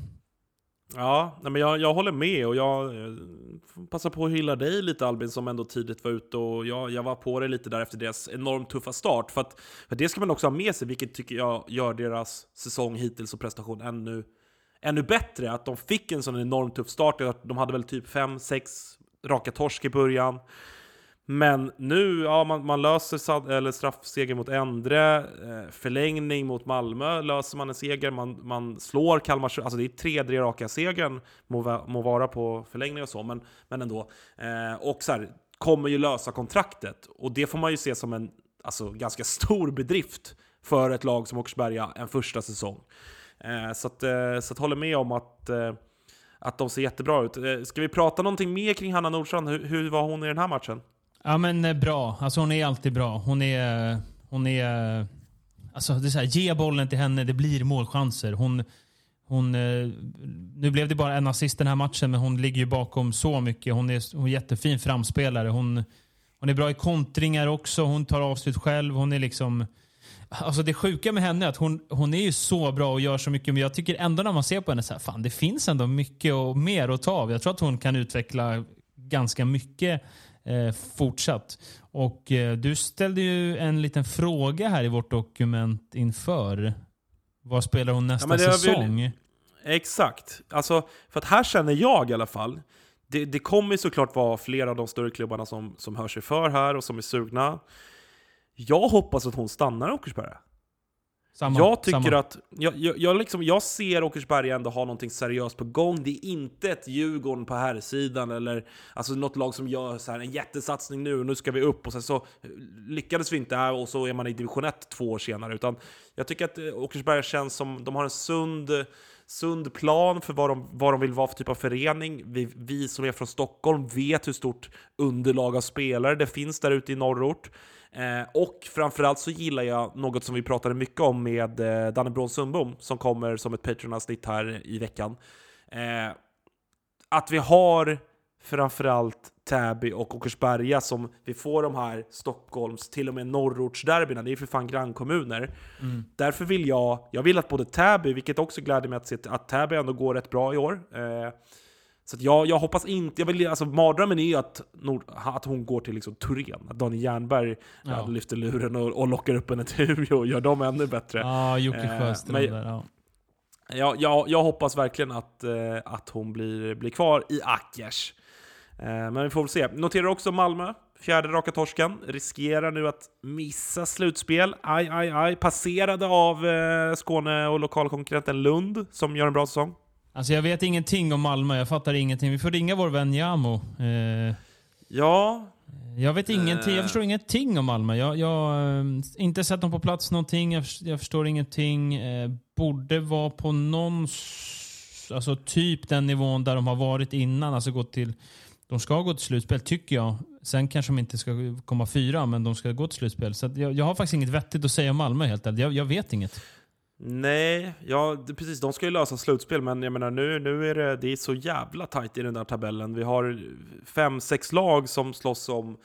S1: Ja, men jag, jag håller med och jag eh, passar på att hylla dig lite Albin som ändå tidigt var ute och jag, jag var på dig lite där efter deras enormt tuffa start. För, att, för det ska man också ha med sig, vilket tycker jag gör deras säsong hittills och prestation ännu ännu bättre. Att de fick en sån enormt tuff start. De hade väl typ 5-6 raka torsk i början. Men nu, ja, man, man löser eller straffseger mot Endre, eh, förlängning mot Malmö löser man en seger, man, man slår Kalmar, alltså det är tredje raka segern, må, må vara på förlängning och så, men, men ändå. Eh, och så här, kommer ju lösa kontraktet, och det får man ju se som en alltså, ganska stor bedrift för ett lag som Åkersberga en första säsong. Eh, så att, eh, så att håller med om att, eh, att de ser jättebra ut. Eh, ska vi prata någonting mer kring Hanna Nordstrand? Hur, hur var hon i den här matchen?
S2: Ja men eh, bra. Alltså hon är alltid bra. Hon är... Hon är alltså det är så här, ge bollen till henne, det blir målchanser. Hon, hon, eh, nu blev det bara en assist den här matchen, men hon ligger ju bakom så mycket. Hon är, hon är jättefin framspelare. Hon, hon är bra i kontringar också. Hon tar avslut själv. Hon är liksom... Alltså det sjuka med henne är att hon, hon är ju så bra och gör så mycket, men jag tycker ändå när man ser på henne så här, fan det finns ändå mycket och mer att ta av. Jag tror att hon kan utveckla ganska mycket eh, fortsatt. Och eh, du ställde ju en liten fråga här i vårt dokument inför. Vad spelar hon nästa ja, säsong? Vill...
S1: Exakt. Alltså, för att här känner jag i alla fall, det, det kommer såklart vara flera av de större klubbarna som, som hör sig för här och som är sugna. Jag hoppas att hon stannar i Åkersberga. Samma, jag tycker samma. att, jag, jag, jag, liksom, jag ser Åkersberga ändå ha någonting seriöst på gång. Det är inte ett Djurgården på här sidan eller alltså något lag som gör så här en jättesatsning nu, och nu ska vi upp och sen så lyckades vi inte här och så är man i division 1 två år senare. Utan jag tycker att eh, Åkersberga känns som, de har en sund, sund plan för vad de, vad de vill vara för typ av förening. Vi, vi som är från Stockholm vet hur stort underlag av spelare det finns där ute i norrort. Eh, och framförallt så gillar jag något som vi pratade mycket om med eh, Danne Brån Sundbom, som kommer som ett Patreon-avsnitt här i veckan. Eh, att vi har framförallt Täby och Åkersberga som vi får de här Stockholms, till och med norrortsderbyna, det är för fan grannkommuner. Mm. Därför vill jag, jag vill att både Täby, vilket också gläder mig att se att Täby ändå går rätt bra i år, eh, så jag, jag hoppas inte, jag vill, alltså mardrömmen är ju att, Nord, att hon går till liksom Torén. Att Daniel Jernberg ja. lyfter luren och, och lockar upp henne till Umeå och gör dem ännu bättre.
S2: Ja, Jocke Sjöström eh, där. Ja.
S1: Ja, jag, jag hoppas verkligen att, eh, att hon blir, blir kvar i Akers. Eh, men vi får väl se. Noterar också Malmö, fjärde raka torsken. Riskerar nu att missa slutspel. Aj, aj, aj. Passerade av eh, Skåne och lokalkonkurrenten Lund, som gör en bra säsong.
S2: Alltså jag vet ingenting om Malmö, jag fattar ingenting. Vi får ringa vår vän Jamo. Eh,
S1: ja.
S2: Jag vet ingenting, jag förstår ingenting om Malmö. Jag har eh, inte sett dem på plats någonting, jag, jag förstår ingenting. Eh, borde vara på någon, alltså typ den nivån där de har varit innan. Alltså gått till, de ska gå till slutspel tycker jag. Sen kanske de inte ska komma fyra, men de ska gå till slutspel. Så jag, jag, har faktiskt inget vettigt att säga om Malmö helt ärligt. Jag, jag vet inget.
S1: Nej, ja precis. De ska ju lösa slutspel, men jag menar nu, nu är det, det är så jävla tajt i den där tabellen. Vi har fem, sex lag som slåss om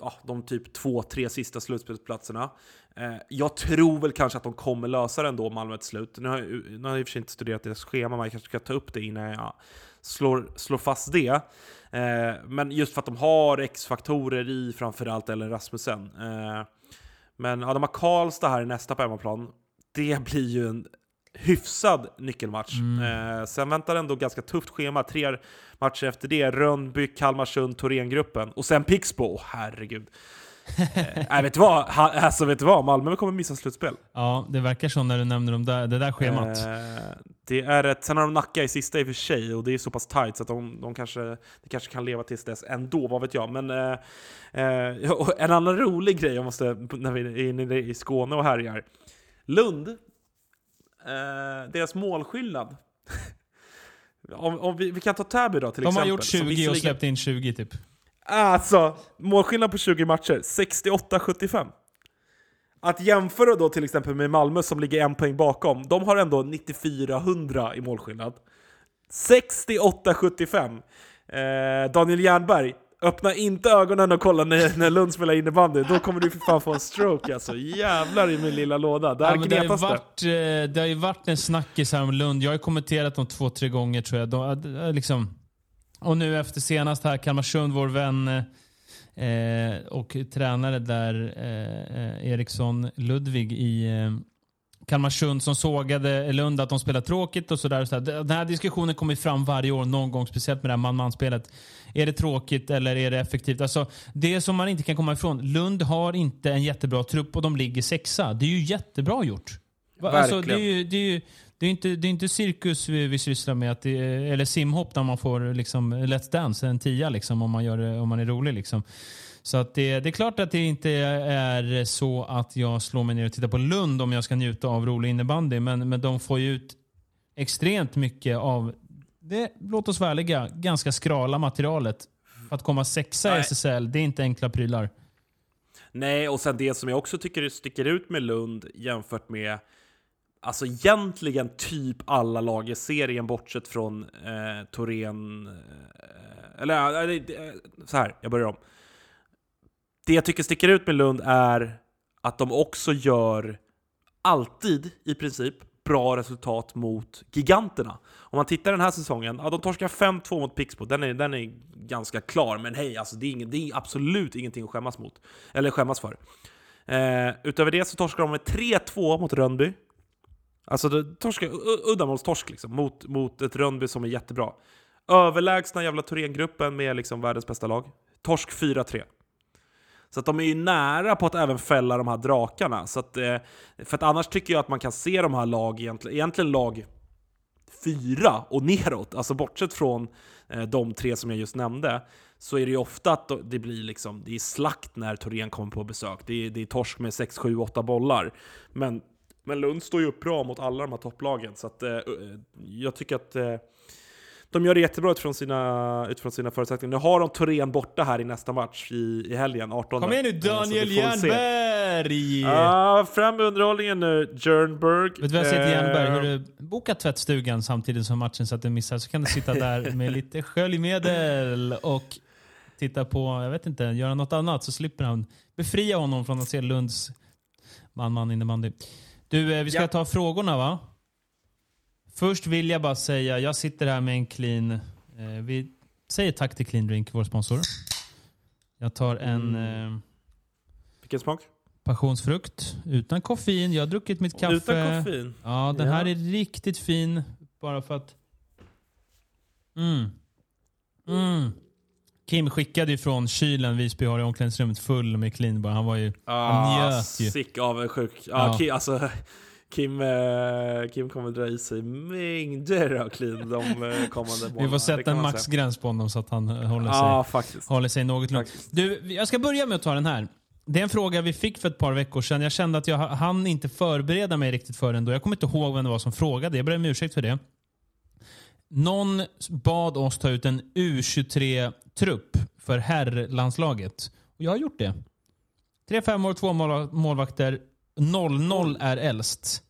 S1: ja, de typ två, tre sista slutspelsplatserna. Eh, jag tror väl kanske att de kommer lösa det ändå, Malmö till slut. Nu har, jag, nu har jag i och för sig inte studerat deras schema, men jag kanske ska ta upp det innan jag slår, slår fast det. Eh, men just för att de har X-faktorer i framförallt Ellen Rasmussen. Eh, men ja, de har Karlstad här i nästa på hemmaplan det blir ju en hyfsad nyckelmatch. Mm. Eh, sen väntar ändå ganska tufft schema. Tre matcher efter det. Rönnby, Kalmarsund, Thorengruppen. Och sen Pixbo. Oh, herregud. Eh, vet, du vad? Ha, alltså, vet du vad? Malmö kommer missa slutspel.
S2: Ja, det verkar så när du nämner de där, det där schemat.
S1: Eh, det är ett, sen har de Nacka i sista i och för sig, och det är så pass tight så att de, de kanske, det kanske kan leva tills dess ändå, vad vet jag. Men eh, eh en annan rolig grej, jag måste, när vi är inne i Skåne och härjar. Lund, eh, deras målskillnad. (laughs) om, om vi, vi, kan ta Täby då till
S2: De
S1: exempel.
S2: De har gjort 20 och släppt in 20 typ.
S1: Alltså, målskillnad på 20 matcher, 68-75. Att jämföra då till exempel med Malmö som ligger en poäng bakom, de har ändå 94-100 i målskillnad. 68-75. Eh, Daniel Jernberg, Öppna inte ögonen och kolla när, när Lund spelar innebandy, då kommer du för fan få en stroke alltså. Jävlar i min lilla låda. Där ja,
S2: det, har varit, eh, det har ju varit en snackis här om Lund. Jag har kommenterat dem två, tre gånger tror jag. De, liksom. Och nu efter senast här, Kalmarsund, vår vän eh, och tränare där, eh, eh Eriksson Ludvig i eh, Kalmarsund som sågade Lund att de spelar tråkigt och sådär. Så. Den här diskussionen kommer fram varje år någon gång, speciellt med det här man-man-spelet. Är det tråkigt eller är det effektivt? Alltså, det som man inte kan komma ifrån, Lund har inte en jättebra trupp och de ligger sexa. Det är ju jättebra gjort. Va- Alltså, det är ju, det är ju, det är inte, det är inte cirkus vi, vi sysslar med, att det eller simhopp där man får liksom, Let's Dance, en tia liksom, om, man gör, det- om man är rolig. Liksom. Så att det, det är klart att det inte är så att jag slår mig ner och tittar på Lund om jag ska njuta av rolig innebandy. Men, men de får ju ut extremt mycket av det, låt oss vara ärliga, ganska skrala materialet. Att komma sexa i. SSL, det är inte enkla prylar.
S1: Nej, och sen det som jag också tycker sticker ut med Lund jämfört med Alltså egentligen typ alla lag i serien bortsett från eh, Torén... Eh, eller eh, så här, jag börjar om. Det jag tycker sticker ut med Lund är att de också gör alltid i princip bra resultat mot giganterna. Om man tittar den här säsongen, ja, de torskar 5-2 mot Pixbo, den är, den är ganska klar, men hej, alltså, det, är ingen, det är absolut ingenting att skämmas mot. Eller skämmas för. Eh, utöver det så torskar de med 3-2 mot Rönnby. Alltså det uddamålstorsk liksom, mot, mot ett Rönnby som är jättebra. Överlägsna jävla Thorengruppen med liksom världens bästa lag. Torsk 4-3. Så att de är ju nära på att även fälla de här drakarna. Så att, eh, för att annars tycker jag att man kan se de här lag, egentligen, egentligen lag fyra och neråt, alltså bortsett från eh, de tre som jag just nämnde, så är det ju ofta att det blir liksom, det är slakt när Torén kommer på besök. Det är, det är torsk med 6, 7, 8 bollar. Men, men Lund står ju upp bra mot alla de här topplagen, så att, eh, eh, jag tycker att eh, de gör det jättebra utifrån sina, utifrån sina förutsättningar. Nu har de Torén borta här i nästa match i, i helgen, 18.
S2: Kom igen nu
S1: Eh,
S2: Daniel. Jernberg!
S1: Ja, fram med underhållningen nu, Jernberg.
S2: Vet du vad jag säger till
S1: Eh,
S2: Jernberg? Hörru, boka tvättstugan samtidigt som matchen så att du missar. Så kan du sitta där med (laughs) lite sköljmedel och titta på, jag vet inte, göra något annat. Så slipper han befria honom från att se Lunds man-man innebandy. Du, eh, vi ska
S1: Ja.
S2: ta frågorna va? Först vill jag bara säga, jag sitter här med en clean... Eh, vi säger tack till Clean Drink, vår sponsor. Jag tar en
S1: Mm.
S2: eh,
S1: Vilken smak?
S2: passionsfrukt utan koffein. Jag har druckit mitt kaffe.
S1: Utan koffein.
S2: Ja, den
S1: Ja.
S2: här är riktigt fin. Bara för att... Mm. Mm. Kim skickade ju från kylen Visby har i omklädningsrummet full med bara. Han var ju... Han njöt ju.
S1: Ah, Sick avundsjuk. Ja,
S2: Ja.
S1: Kim, alltså, Kim, eh, Kim kommer dra i sig mängder av clean de eh, kommande månaderna.
S2: Vi får sätta en maxgräns på honom så att han eh, håller sig,
S1: Ja, faktiskt.
S2: håller sig något.
S1: Faktiskt.
S2: Du, jag ska börja med att ta den här. Det är en fråga vi fick för ett par veckor sedan. Jag kände att jag hann inte förbereda mig riktigt för den då. Jag kommer inte ihåg vem det var som frågade. Jag ber om ursäkt för det. Någon bad oss ta ut en U23-trupp för herrlandslaget. Och jag har gjort det. Tre femårs, två mål- målvakter. 0-0 är äldst.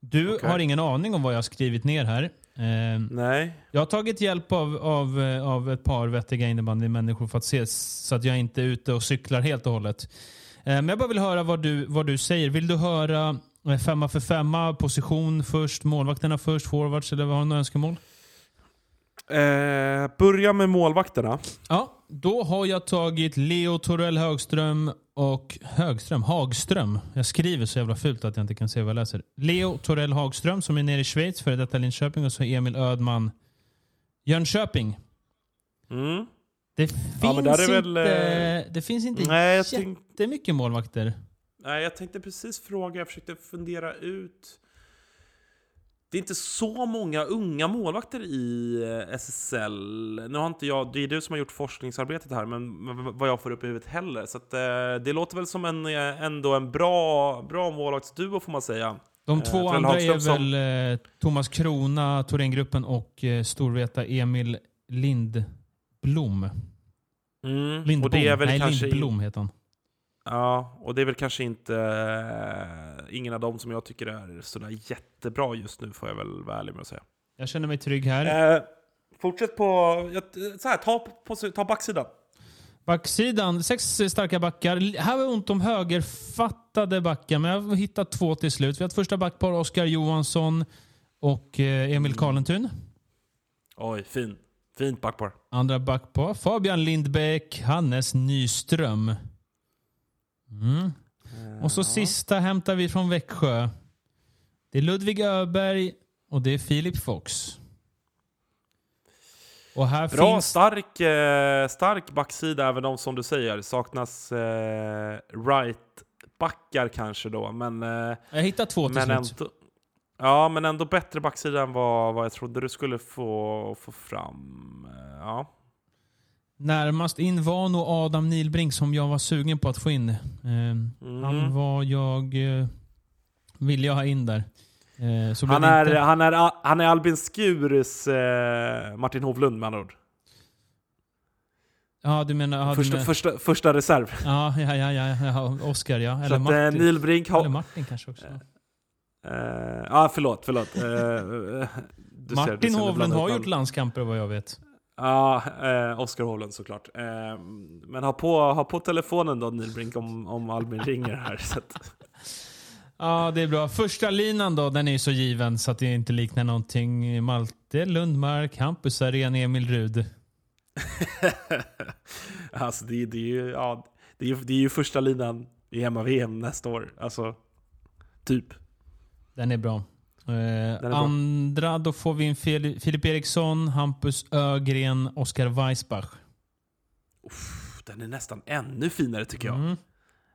S2: Du
S1: Okej.
S2: har ingen aning om vad jag har skrivit ner här. Eh,
S1: Nej.
S2: jag har tagit hjälp av, av, av ett par vettiga innebandymänniskor för att se så att jag inte är ute och cyklar helt och hållet. Eh, Men jag bara vill höra vad du, vad du säger. Vill du höra eh, femma för femma, position först, målvakterna först, forwards eller har du några önskemål?
S1: Eh, börja med målvakterna.
S2: Ja, då har jag tagit Leo Torell Högström och Högström, Hagström. Jag skriver så jävla fult att jag inte kan se vad jag läser. Leo Torell Hagström som är nere i Schweiz, före detta Linköping och så Emil Ödman Jönköping.
S1: Mm.
S2: Det finns,
S1: Ja, är väl,
S2: inte,
S1: eh,
S2: det finns inte
S1: Nej, jag tänk-
S2: jättemycket målvakter.
S1: Nej, jag tänkte precis fråga, jag försökte fundera ut. Det är inte så många unga målvakter i eh, SSL. Nu har inte jag, det är du som har gjort forskningsarbetet här, men vad jag får upp i huvudet heller. Så att, eh, det låter väl som en, eh, ändå en bra, bra målvaktsduo får man säga.
S2: De
S1: Eh,
S2: två
S1: Torell
S2: andra är
S1: som-
S2: väl eh, Thomas Krona, Thorengruppen och eh, storveta Emil Lindblom.
S1: Mm.
S2: Lindbom.
S1: Och det är väl
S2: Nej,
S1: kanske
S2: Lindblom heter han.
S1: Ja, och det är väl kanske inte eh, ingen av dem som jag tycker är sådär jättebra just nu, får jag väl vara ärlig med att säga.
S2: Jag känner mig trygg här.
S1: Eh, fortsätt på, så här, ta, på, ta backsidan.
S2: Backsidan, sex starka backar. Här var ont om högerfattade backar, men jag har hittat två till slut. Vi har ett första backpar, Oskar Johansson och eh, Emil Karlentun.
S1: Oj, fin. Fint backpar.
S2: Andra backpar, Fabian Lindbäck, Hannes Nyström. Mm. Och så sista hämtar vi från Växjö. Det är Ludvig Öberg och det är Filip Fox. Och här
S1: Bra,
S2: finns...
S1: stark, eh, stark backsida även om som du säger. Saknas eh, right-backar kanske då, men, eh,
S2: Jag hittar två till
S1: men
S2: slut.
S1: ändå... Ja, men ändå bättre backsida än vad, vad jag trodde du skulle få, få fram. Eh, Ja.
S2: Närmast in var nog Adam Nilbrink som jag var sugen på att få in. Eh,
S1: Mm.
S2: Han var jag... Eh, ville jag ha in där. Eh,
S1: Han, är,
S2: inte.
S1: han, är, han är Albin Skurs eh, Martin Hovlund med andra ord.
S2: Ja, du menar... Ja, du
S1: Första,
S2: menar
S1: första, första reserv.
S2: ja, ja, ja, ja, ja, Oscar ja. Eller
S1: att, eh,
S2: Martin.
S1: Neil Brink har...
S2: Eller Martin kanske också.
S1: Eh, Ja, förlåt, förlåt. Eh, eh, du ser- du
S2: Martin
S1: ser,
S2: Hovlund har gjort landskamper vad jag vet.
S1: Ja, eh, Oskar Hovlund såklart. Eh, men ha på, ha på telefonen då Neil Brink om, om Albin ringer här. Så att, (laughs)
S2: Ja, det är bra. Första linan då, den är ju så given så att det inte liknar någonting. Malte Lundmark, Hampus Arén, Emil Rud. (laughs)
S1: alltså det, det, är ju, ja, det, är, ju- det är ju första linan i hemma-VM nästa år. Alltså, typ.
S2: Den är bra. Eh, andra, då får vi in Fili- Filip Eriksson, Hampus Ögren, Oskar Weissbach.
S1: Pff, Den är nästan ännu finare tycker jag.
S2: Mm.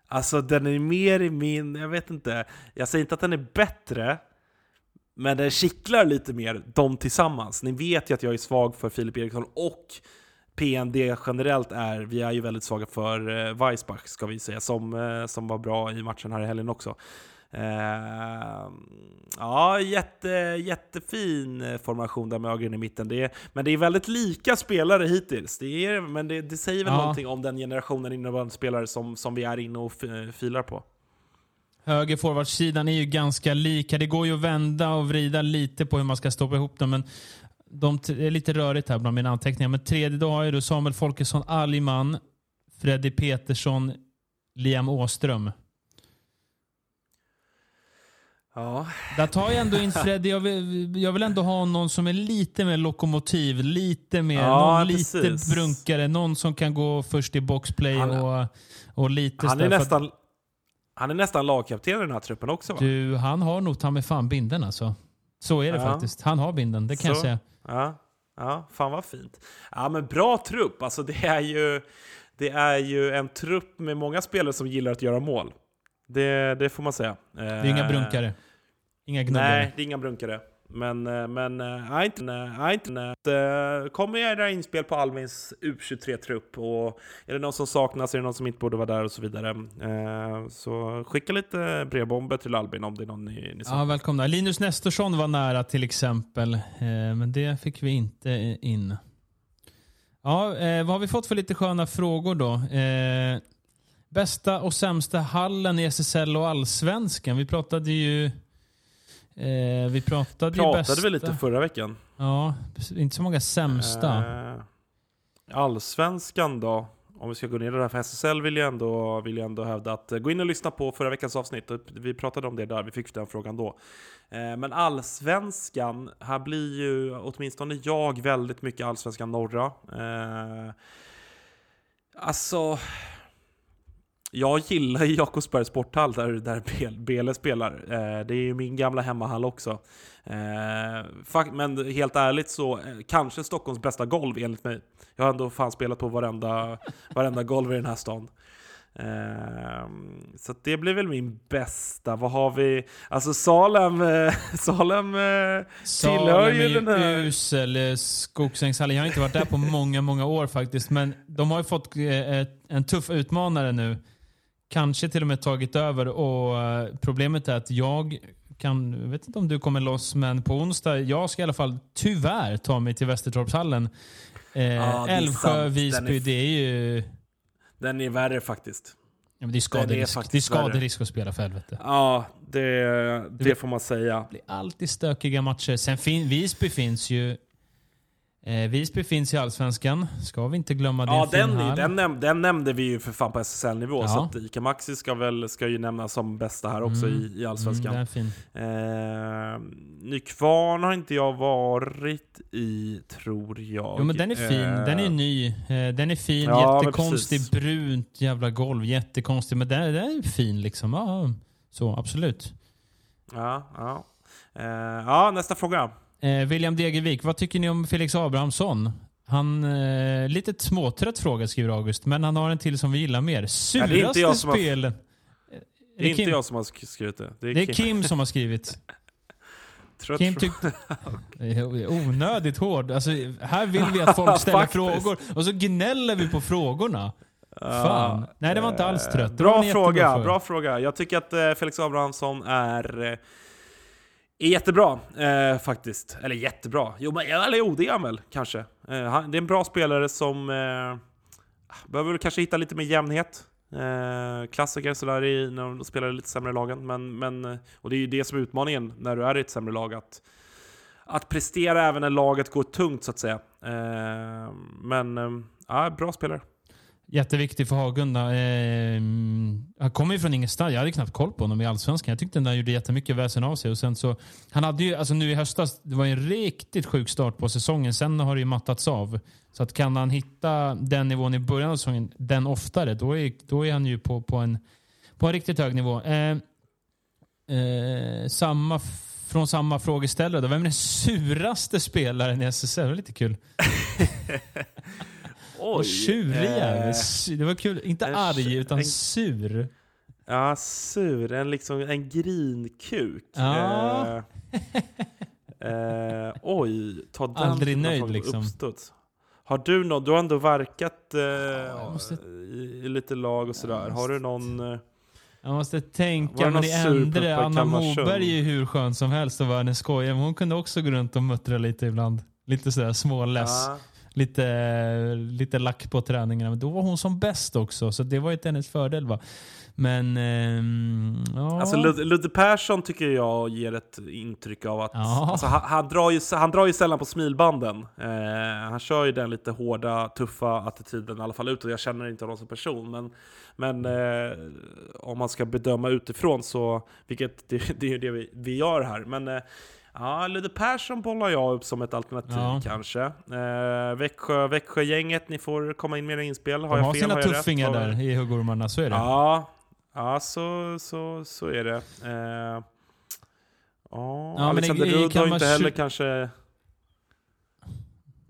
S1: Alltså den är mer i min, jag vet inte. Jag säger inte att den är bättre, men den kittlar lite mer, de tillsammans. Ni vet ju att jag är svag för Filip Eriksson och PND generellt är, vi är ju väldigt svaga för eh, Weissbach ska vi säga, som, eh, som var bra i matchen här i helgen också. Eh, ja, jätte, jättefin formation där med Ögren i mitten. Det är, men det är väldigt lika spelare hittills. Det är, men det, det säger väl
S2: Ja.
S1: någonting om den generationen innebandyspelare som, som vi är inne och filar på.
S2: Höger forwardsidan är ju ganska lika. Det går ju att vända och vrida lite på hur man ska stoppa ihop dem. Men de, det är lite rörigt här bland mina anteckningar. Men tredje har jag då Samuel Folkesson Alliman, Freddy Petersson, Liam Åström.
S1: Ja,
S2: Där tar jag ändå in (laughs) Freddy. Jag vill, jag vill ändå ha någon som är lite mer lokomotiv, lite mer,
S1: Ja,
S2: någon
S1: precis.
S2: lite brunkare, någon som kan gå först i boxplay
S1: Han-
S2: och, och lite
S1: han är,
S2: att
S1: nästan, han är nästan lagkapten i den här truppen också va?
S2: Du, han har nog ta med fan binden alltså. Så är det
S1: Ja.
S2: faktiskt. Han har binden, det kan jag
S1: Så.
S2: säga.
S1: Ja, ja, fan vad fint. Ja, men bra trupp. Alltså det är ju, det är ju en trupp med många spelare som gillar att göra mål. Det, det får man säga.
S2: Det är inga brunkare. Inga gnuggare.
S1: Nej, det är inga brunkare. Men, eh, men eh, nej, inte, nej, inte, nej. Eh, Kom med era inspel på Alvins U23-trupp. Och är det någon som saknas, är det någon som inte borde vara där och så vidare. Eh, Så skicka lite brevbomber till Albin om det är någon ni, ni
S2: Ja, välkomna. Linus Nestorsson var nära till exempel, eh, men det fick vi inte in. Ja, eh, vad har vi fått för lite sköna frågor då? Bästa och sämsta hallen i SSL och Allsvenskan? Vi pratade ju... Eh, vi pratade, ju
S1: Pratade
S2: bästa.
S1: vi lite förra veckan.
S2: Ja, inte så många sämsta.
S1: Eh, Allsvenskan då? Om vi ska gå ner i det här, för SSL vill jag, ändå, vill jag ändå hävda att eh, gå in och lyssna på förra veckans avsnitt. Vi pratade om det där, vi fick den frågan då. Eh, Men Allsvenskan, här blir ju åtminstone jag väldigt mycket Allsvenskan norra. Eh, Alltså... Jag gillar ju Jakobsbergs sporthall där, där Bel- Bele spelar. Eh, det är ju min gamla hemmahall också. Eh, men helt ärligt så, eh, kanske Stockholms bästa golv enligt mig. Jag har ändå fan spelat på varenda, varenda golv i den här stan. Eh, så det blir väl min bästa. Vad har vi? Alltså Salem, eh, (laughs) Salem eh, tillhör
S2: Salem
S1: ju
S2: är
S1: den här...
S2: usel. Skogsängshallen. Jag har inte varit där på många, många år faktiskt. Men de har ju fått en tuff utmanare nu. Kanske till och med tagit över. Och eh, Problemet är att jag kan, jag vet inte om du kommer loss, men på onsdag, jag ska i alla fall tyvärr ta mig till Västertorpshallen. Eh,
S1: Ja, det är
S2: Älvsjö, Visby,
S1: är-
S2: det är ju...
S1: Den är värre faktiskt.
S2: Ja, det är skaderisk. Det är
S1: värre.
S2: skaderisk att spela för helvete.
S1: Ja, det, det får man säga.
S2: Det blir alltid stökiga matcher. Sen fin, Visby finns ju... Eh, Visby finns i Allsvenskan. Ska vi inte glömma det.
S1: Ja, den, den, näm- den nämnde vi ju för fan på SSL-nivå,
S2: Ja.
S1: så att Ica Maxi ska, väl, ska ju nämnas som bästa här också
S2: Mm.
S1: i, i Allsvenskan.
S2: Mm, den är fin.
S1: Eh, Nykvarn har inte jag varit i, tror jag.
S2: Jo, men den är fin.
S1: Eh,
S2: Den är ny. Eh, Den är fin.
S1: Ja,
S2: Jättekonstig brunt jävla golv. Jättekonstig. Men den, den är fin liksom. Ja, så absolut.
S1: Ja, ja. Eh, ja, nästa fråga.
S2: Eh, William Degervik, vad tycker ni om Felix Abrahamsson? Han, eh, lite småtrött fråga skriver August, men han har en till som vi gillar mer. Suraste
S1: inte jag som har-
S2: spelen.
S1: Det är inte
S2: Kim?
S1: jag som har sk- skrivit det. Det är,
S2: Det är
S1: Kim.
S2: Kim som har skrivit. (laughs)
S1: Trött
S2: Kim tyckte... Det är Onödigt hård. Alltså, här vill vi att (laughs) folk ställer frågor och så gnäller vi på frågorna. Fan. Nej, det var inte alls trött. Det var
S1: Bra fråga, bra fråga. Jag tycker att eh, Felix Abrahamsson är, eh, är jättebra eh, faktiskt. Eller jättebra. Jo, men, eller jo, det är han väl kanske. Eh, han, det är en bra spelare som eh, ah, behöver kanske hitta lite mer jämnhet. Eh, klassiker sådär i, när de spelar i lite sämre lagen. Men, men, eh, och det är ju det som är utmaningen när du är i ett sämre lag. Att, att prestera även när laget går tungt så att säga. Eh, men eh, ja, bra spelare.
S2: Jätteviktig för Hagunda. Eh, han kommer ju från ingenstans. Jag hade knappt koll på honom i Allsvenskan. Jag tyckte han gjorde jättemycket väsen av sig. Och sen så, han hade ju, alltså nu i höstas, det var en riktigt sjuk start på säsongen. Sen har det ju mattats av. Så att kan han hitta den nivån i början av säsongen, den oftare, då är, då är han ju på, på, en, på en riktigt hög nivå. Eh, eh, samma, från samma frågeställare då. Vem är den suraste spelaren i SSL? Det var lite kul. (laughs)
S1: Oj,
S2: Tjurig
S1: eh,
S2: Det var kul. Inte
S1: en
S2: arg, utan
S1: en-
S2: sur.
S1: Ja, sur. En, liksom, en grinkuk.
S2: Ja.
S1: Eh, eh, oj, ta den
S2: Aldrig nöjd, liksom.
S1: Uppstuds. Har du någon, du har ändå verkat eh,
S2: måste-
S1: i, i lite lag och sådär. Har du någon... Eh,
S2: Jag måste tänka,
S1: det
S2: men
S1: puppa i
S2: Anna? Moberg är ju hur skön som helst och världens skoja, men hon kunde också gå runt och muttra lite ibland. Lite sådär småless.
S1: ja,
S2: Lite, lite lack på träningarna. Men då var hon som bäst också, så det var ju till hennes fördel. va. Men, ehm, ja.
S1: Alltså Lud- Ludde Persson tycker jag ger ett intryck av att...
S2: Ja.
S1: Alltså, han, han, drar ju, han drar ju sällan på smilbanden. Eh, han kör ju den lite hårda, tuffa attityden, i alla fall utåt. Jag känner inte honom som person, men, men eh, om man ska bedöma utifrån så, vilket det, det är ju det vi, vi gör här. Men eh, ja, Ludde Persson bollar jag upp som ett alternativ
S2: Ja.
S1: kanske. Eh, Växjö, Växjögänget, ni får komma in med era inspel. Har
S2: De
S1: jag
S2: har
S1: fel?
S2: sina
S1: har jag rätt?
S2: tuffingar
S1: Har-
S2: där i huggormarna, så är det.
S1: Ja, ja så, så, så är det. Eh, ja,
S2: men
S1: Alexander Rudd har inte heller kanske...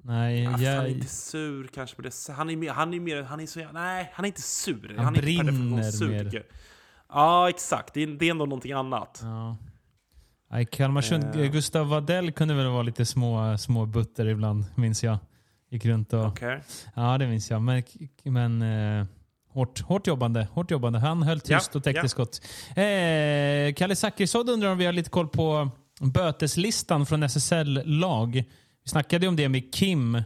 S2: Nej,
S1: Ah, fan,
S2: jag,
S1: han är inte sur kanske på det. Han är mer... Han är mer han är så, nej, han är inte sur.
S2: Han
S1: är inte per definition
S2: brinner
S1: sur,
S2: mer.
S1: Ja, exakt. Det är, det är ändå någonting annat.
S2: Ja. Nej, Kalmarsund,
S1: Eh.
S2: Gustav Wadell kunde väl vara lite små, små butter ibland, minns jag. Gick runt och...
S1: Okej.
S2: Ja, det minns jag. Men, men eh, hårt, hårt jobbande. Hårt jobbande. Han höll tyst
S1: Ja,
S2: och täckte
S1: ja.
S2: skott. Eh, Kalle Zackrisson undrar om vi har lite koll på böteslistan från SSL-lag. Vi snackade ju om det med Kim.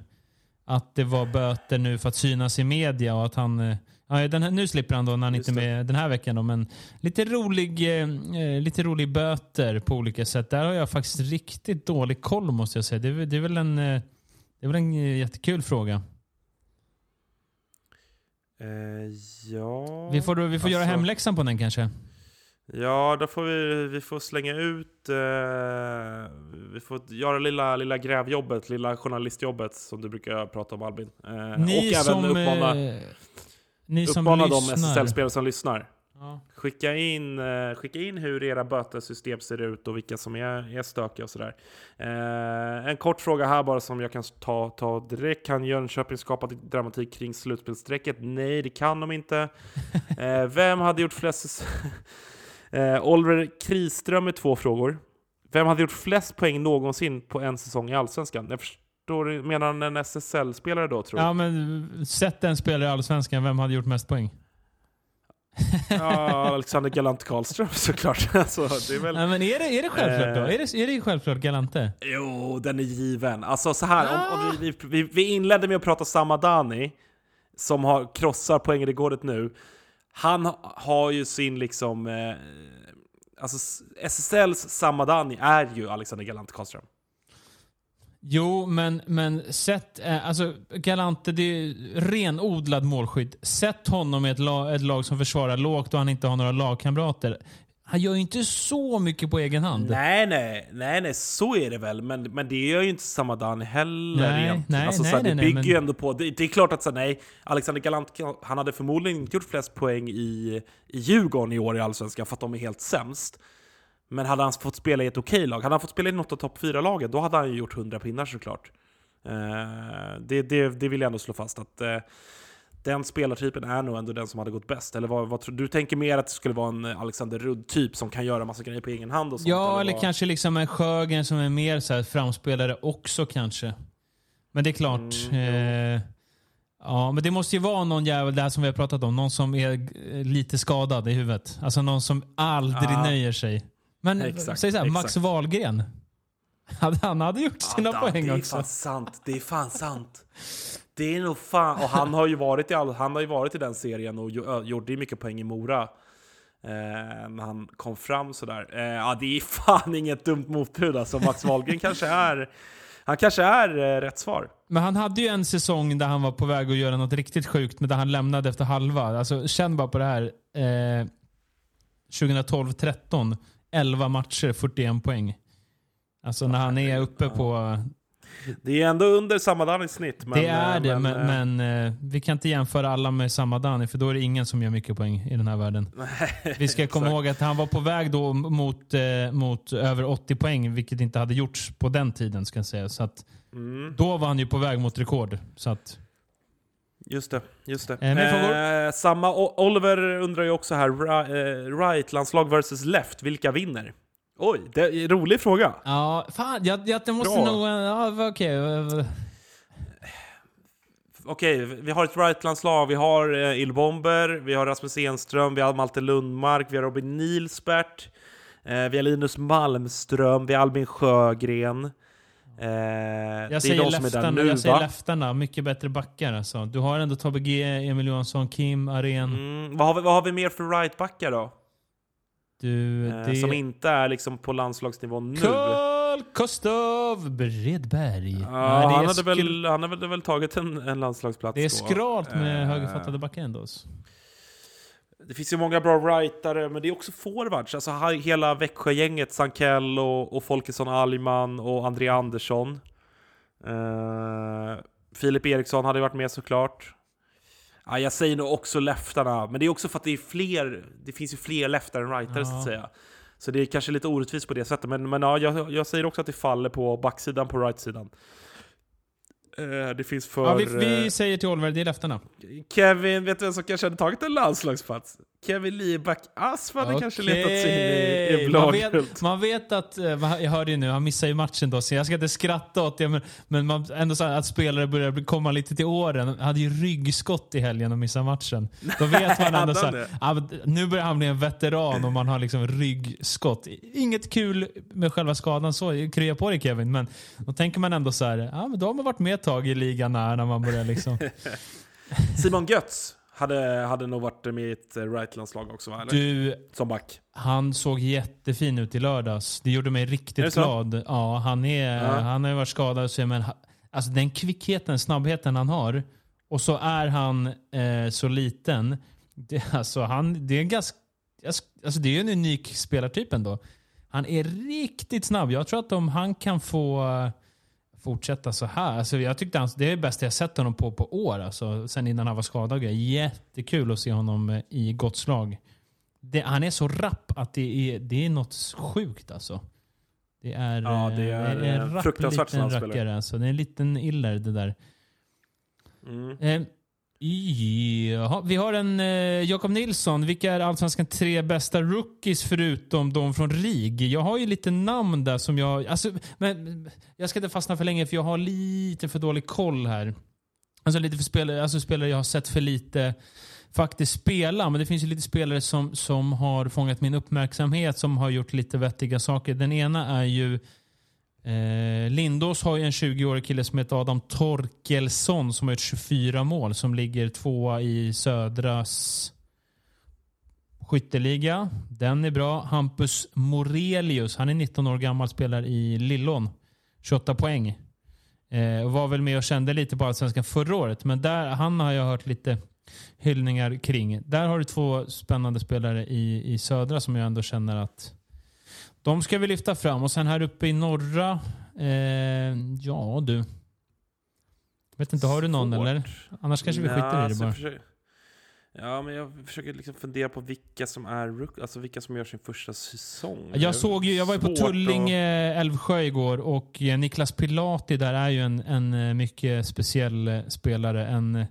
S2: Att det var böter nu för att synas i media och att han... Ja, den här, nu slipper han då när han
S1: Just
S2: inte är med den här veckan. Då, men lite rolig, eh, eh, lite rolig böter på olika sätt. Där har jag faktiskt riktigt dålig koll måste jag säga. Det det är väl en, eh, det är väl en eh, jättekul fråga.
S1: Eh, ja...
S2: Vi får, vi får göra
S1: alltså-
S2: hemläxan på den kanske.
S1: Ja, då får vi, vi får slänga ut... Eh, vi får göra lilla, lilla grävjobbet, lilla journalistjobbet som du brukar prata om Albin. Eh,
S2: Ni
S1: och
S2: som,
S1: även uppmana,
S2: eh, ni som
S1: uppmana de
S2: lyssnar.
S1: SSL-spelare som lyssnar.
S2: Ja.
S1: Skicka in, eh, skicka in hur era bötessystem ser ut och vilka som är, är stökiga och sådär. Eh, en kort fråga här bara som jag kan ta, ta direkt. Kan Jönköping skapa dramatik kring slutspelsstrecket? Nej, det kan de inte. (laughs) Eh, vem hade gjort flest... (laughs) eh, Oliver Kriström med två frågor. Vem hade gjort flest poäng någonsin på en säsong i Allsvenskan? Jag förstår, du- menar han en SSL-spelare då tror jag?
S2: ja, men sätt en spelare i Allsvenskan. Vem hade gjort mest poäng?
S1: Ja, Alexander Galant Karlström (laughs) såklart. alltså, det är väl...
S2: Nej, men är, det, är det självklart då?
S1: Eh.
S2: Är det, är det självklart Galante?
S1: Jo, den är given. Alltså så här, om, om vi, vi, vi, vi inledde med att prata Samadani, som har krossar poängrekordet nu. Han ha- har ju sin liksom... Eh, alltså SSLs Samadani är ju Alexander Galant Karlström.
S2: Jo, men, men sätt... Eh, alltså, Galante, det är renodlad målskydd. Sätt honom i ett, la, ett lag som försvarar lågt och han inte har några lagkamrater. Han gör ju inte så mycket på egen hand.
S1: Nej, nej, nej, nej, så är det väl. Men, men det gör ju inte Samadani heller
S2: Nej,
S1: egentligen.
S2: nej,
S1: alltså,
S2: nej,
S1: så här,
S2: nej,
S1: det
S2: nej,
S1: bygger
S2: men-
S1: ju ändå på... Det, det är klart att så nej, Alexander Galant, han hade förmodligen inte gjort flest poäng i, i Djurgården i år i Allsvenskan för att de är helt sämst. Men hade han fått spela i ett okej lag, hade han fått spela i något av topp 4-laget, då hade han ju gjort 100 pinnar såklart. Eh, det, det, det vill jag ändå slå fast, att eh, den spelartypen är nog ändå den som hade gått bäst. Eller vad, vad tror du? tänker mer att det skulle vara en Alexander Rudd-typ som kan göra massa grejer på egen hand och sånt?
S2: Ja, eller
S1: vad?
S2: kanske liksom en Sjögren som är mer så här framspelare också kanske. Men det är klart.
S1: Mm,
S2: eh, ja, men det måste ju vara någon jävel, det här som vi har pratat om, någon som är eh, lite skadad i huvudet. Alltså någon som aldrig
S1: Ja.
S2: nöjer sig. Men
S1: Exakt,
S2: säg så här, Max. Wahlgren. (laughs) Han hade gjort sina
S1: Ja,
S2: poäng
S1: det är
S2: också.
S1: fan sant. Det är fan sant. Det är nog fan... Och han har ju varit i, all, han har ju varit i den serien och gjo- gjorde ju mycket poäng i Mora. Eh, när han kom fram sådär. Eh, ja, det är fan inget dumt motbud alltså. Max Wahlgren kanske är... Han kanske är eh, rätt svar.
S2: Men han hade ju en säsong där han var på väg att göra något riktigt sjukt, men där han lämnade efter halva. Alltså, känn bara på det här. Eh, 2012-13, 11 matcher, 41 poäng. Alltså när han är uppe på...
S1: Det är ändå under Samadani snitt. Men,
S2: det är
S1: eh,
S2: det, men,
S1: eh,
S2: men, eh, vi kan inte jämföra alla med samma Dani, för då är det ingen som gör mycket poäng i den här världen. Vi ska (laughs) komma ihåg att han var på väg då mot, eh, mot över 80 poäng, vilket inte hade gjorts på den tiden. ska jag säga. Så att,
S1: Mm,
S2: Då var han ju på väg mot rekord. Så att,
S1: just det, just det.
S2: Eh?
S1: Eh, samma, Oliver undrar ju också här, eh, right-landslag versus left, vilka vinner? Oj, det rolig fråga.
S2: Ja, fan. Jag, jag, jag måste
S1: Bra.
S2: nog... Ja, okej.
S1: Okej, vi har ett right-landslag. Vi har eh, Ilbomber, vi har Rasmus Enström, vi har Malte Lundmark, vi har Robin Nilsbert, eh, vi har Linus Malmström, vi har Albin Sjögren. Eh,
S2: Jag säger,
S1: de
S2: leftarna,
S1: nu,
S2: jag säger leftarna. Mycket bättre backar alltså. Du har ändå Tobbe G, Emil Johansson, Kim, Aren.
S1: Mm, vad, har vi, vad har vi mer för right-backar då?
S2: Du,
S1: Eh,
S2: det...
S1: Som inte är liksom på landslagsnivå nu?
S2: Karl Kostov Bredberg.
S1: Ja,
S2: Nej,
S1: han, hade
S2: skr-
S1: väl, han hade väl tagit en, en landslagsplats
S2: Det är skralt med
S1: Eh,
S2: högerfattade backar ändå.
S1: Det finns ju många bra rightare, men det är också forwards. Alltså hela Växjögänget, Sankell och, och Folkesson Alman och André Andersson. Eh, Filip Eriksson hade varit med såklart. Ja, jag säger nog också leftarna, men det är också för att det är fler, det finns ju fler leftare än rightare så
S2: Ja.
S1: att säga. Så det är kanske lite orättvist på det sättet, men, men ja, jag, jag säger också att det faller på backsidan på right-sidan. Eh, det finns för...
S2: Ja, vi,
S1: eh,
S2: vi säger till Oliver, det är leftarna.
S1: Kevin, vet du vem som kanske hade tagit en landslagsplats? Kevin Lieback Asp hade kanske letat sig in i, i
S2: man,
S1: blågult.
S2: vet, man vet att, eh, jag hörde ju nu, han missar ju matchen då, så jag ska inte skratta åt det, men, men man, ändå så att spelare börjar komma lite till åren. Han hade ju ryggskott i helgen och missade matchen. Då (laughs) vet man ändå så nu börjar han bli en veteran och man har liksom ryggskott. Inget kul med själva skadan, så krya på dig Kevin, men då tänker man ändå så här, ja men då har man varit med ett tag i ligan när man börjar liksom... (laughs)
S1: Simon Götz hade, hade nog varit med i ett eh, right-landslag också va? Eller?
S2: Du,
S1: Som back.
S2: Han såg jättefin ut i lördags. Det gjorde mig riktigt glad. Ja, han, är,
S1: Ja.
S2: han har varit skadad, så, men alltså den kvickheten, snabbheten han har och så är han eh, så liten. Det, alltså, han, det, är en ganska, alltså, det är en unik spelartyp ändå. Han är riktigt snabb. Jag tror att om han kan få fortsätta så här. Alltså, jag tyckte han, det är det bästa jag sett honom på på år. Alltså, sen innan han var skadad. Jättekul att se honom eh, i gott slag. Det, han är så rapp att det är, det är något sjukt alltså. Det är,
S1: Ja, det
S2: eh,
S1: är,
S2: en
S1: eh,
S2: rapp
S1: fruktansvärt
S2: liten rackare. Alltså. Det är en liten iller det där.
S1: Mm.
S2: Eh, jaha, vi har en eh, Jakob Nilsson. Vilka är Allsvenskans tre bästa rookies förutom de från RIG? Jag har ju lite namn där som jag... Alltså, men, jag ska inte fastna för länge för jag har lite för dålig koll här. Alltså lite för spelare, alltså spelare jag har sett för lite faktiskt spela. Men det finns ju lite spelare som, som har fångat min uppmärksamhet som har gjort lite vettiga saker. Den ena är ju Eh, Lindås har ju en 20-årig kille som heter Adam Torkelsson som har gjort 24 mål som ligger tvåa i Södras skytteliga. Den är bra. Hampus Morelius, han är 19 år gammal, spelar i Lillån. 28 poäng. Eh, var väl med och kände lite på Allsvenskan förra året, men där, han har jag hört lite hyllningar kring. Där har du två spännande spelare i, i Södra som jag ändå känner att de ska vi lyfta fram. Och sen här uppe i norra, eh, ja du. Vet inte, har du någon
S1: Svårt.
S2: eller? Annars kanske vi skiter i det
S1: alltså,
S2: bara.
S1: för sig- Ja, men jag försöker liksom fundera på vilka som är rook, alltså vilka som gör sin första säsong.
S2: Jag, såg ju, jag var ju på Tullinge Älvsjö igår och eh, Niklas Pilati där är ju en, en eh, mycket speciell eh, spelare. En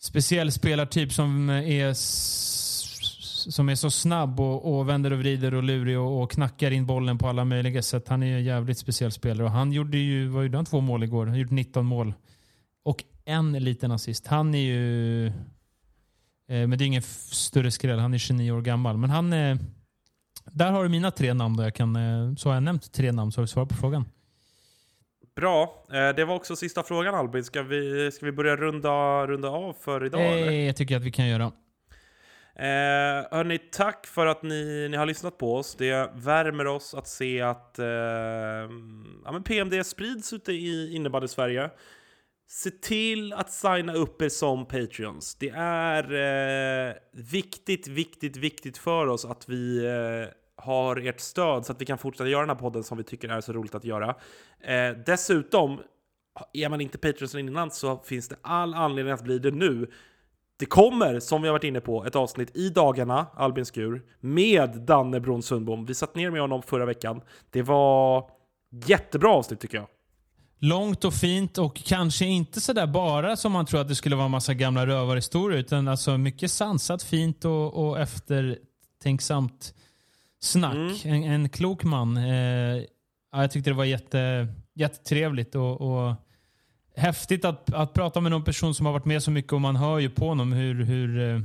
S2: speciell spelartyp som är, som är så snabb och, och vänder och vrider och lurig och, och knackar in bollen på alla möjliga sätt. Han är ju en jävligt speciell spelare och han gjorde ju, vad gjorde han, två mål igår? Han gjorde 19 mål. Och en liten assist. Han är ju... Eh, men det är ingen större skräll. Han är 29 år gammal. Men han... Eh, där har du mina tre namn. Då jag kan, eh, så har jag nämnt tre namn så har du svarat på frågan.
S1: Bra. Eh, Det var också sista frågan Albin. Ska vi, ska vi börja runda, runda av för idag? eller?
S2: Eh, jag tycker att vi kan göra.
S1: Eh, hörni, tack för att ni, ni har lyssnat på oss. Det värmer oss att se att eh, ja, men PMD sprids ute i innebandy-Sverige. Se till att signa upp er som Patreons. Det är eh, viktigt, viktigt, viktigt för oss att vi eh, har ert stöd så att vi kan fortsätta göra den här podden som vi tycker är så roligt att göra. Eh, dessutom, är man inte Patreons innan så finns det all anledning att bli det nu. Det kommer, som vi har varit inne på, ett avsnitt i dagarna, Albin Skur, med Danne Bron Sundbom. Vi satt ner med honom förra veckan. Det var jättebra avsnitt tycker jag.
S2: Långt och fint och kanske inte sådär bara som man tror att det skulle vara en massa gamla rövarhistorier utan alltså mycket sansat, fint och, och eftertänksamt snack.
S1: Mm.
S2: En, en klok man. Eh, ja, jag tyckte det var jätte, jättetrevligt och, och häftigt att, att prata med någon person som har varit med så mycket och man hör ju på honom hur, hur eh,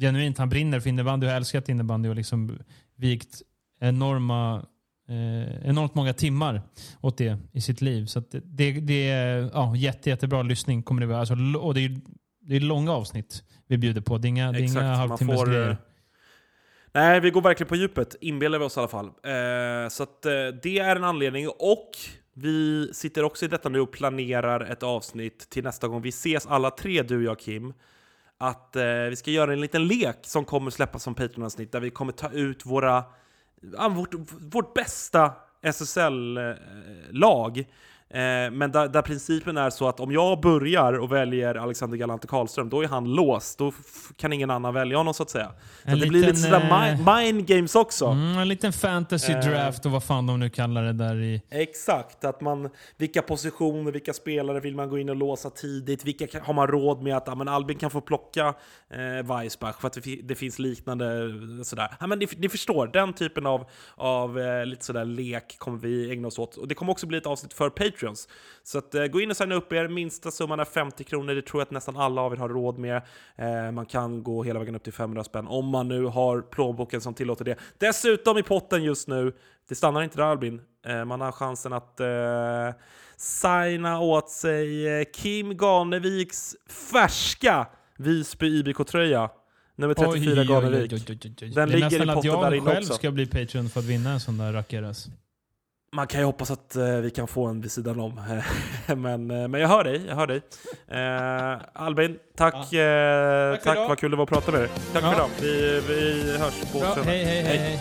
S2: genuint han brinner för innebandy och älskat innebandy och liksom vikt enorma eh, enormt många timmar åt det i sitt liv. Så det, det, är ja, jätte, jättebra lyssning. Kommer det vara. Alltså, och det är, det är långa avsnitt vi bjuder på. Det är inga, det är
S1: Exakt,
S2: inga halvtimmes
S1: får,
S2: grejer.
S1: eh, Nej, vi går verkligen på djupet, inbillar vi oss i alla fall. Eh, så att, eh, det är en anledning. Och vi sitter också i detta nu och planerar ett avsnitt till nästa gång vi ses alla tre, du, jag, Kim. Att eh, vi ska göra en liten lek som kommer släppas som Patreon-avsnitt där vi kommer ta ut våra, ja, vårt, vårt bästa SSL-lag. Eh, Eh, men där, där principen är så att om jag börjar och väljer Alexander Galante Karlström, då är han låst. Då kan ingen annan välja honom så att säga. Så det blir lite
S2: liten,
S1: sådär
S2: eh,
S1: mi- mind games också.
S2: Mm, en liten fantasy
S1: Eh.
S2: draft och vad fan de nu kallar det där i.
S1: Exakt, att man, vilka positioner, vilka spelare vill man gå in och låsa tidigt? Vilka har man råd med att ja, men Albin kan få plocka eh, Weissbach för att det, det finns liknande sådär. Ja, men ni, ni förstår, den typen av, av eh, lite sådär lek kommer vi ägna oss åt. Och det kommer också bli ett avsnitt för Patreons. Så att, eh, gå in och signa upp er, minsta summan är 50 kronor, det tror jag att nästan alla av er har råd med. Eh, man kan gå hela vägen upp till 500 spänn om man nu har plånboken som tillåter det. Dessutom i potten just nu, det stannar inte där Albin, eh, man har chansen att signa åt sig Kim Ganeviks färska Visby IBK-tröja. Nummer 34 Ganevik.
S2: oj, oj, oj, oj.
S1: Den
S2: det är
S1: ligger i
S2: nästan att
S1: potten
S2: jag
S1: där inne
S2: själv
S1: också.
S2: ska bli Patreon för att vinna en sån där rackare.
S1: Man kan ju hoppas att eh, vi kan få en vid sidan om. (laughs) men, eh, men jag hör dig, jag hör dig. Eh, Albin, tack, eh,
S2: Tack
S1: tack vad kul det var att prata med dig. Tack
S2: Ja.
S1: för idag. Vi, vi hörs på söndag.
S2: hej, hej, hej. hej.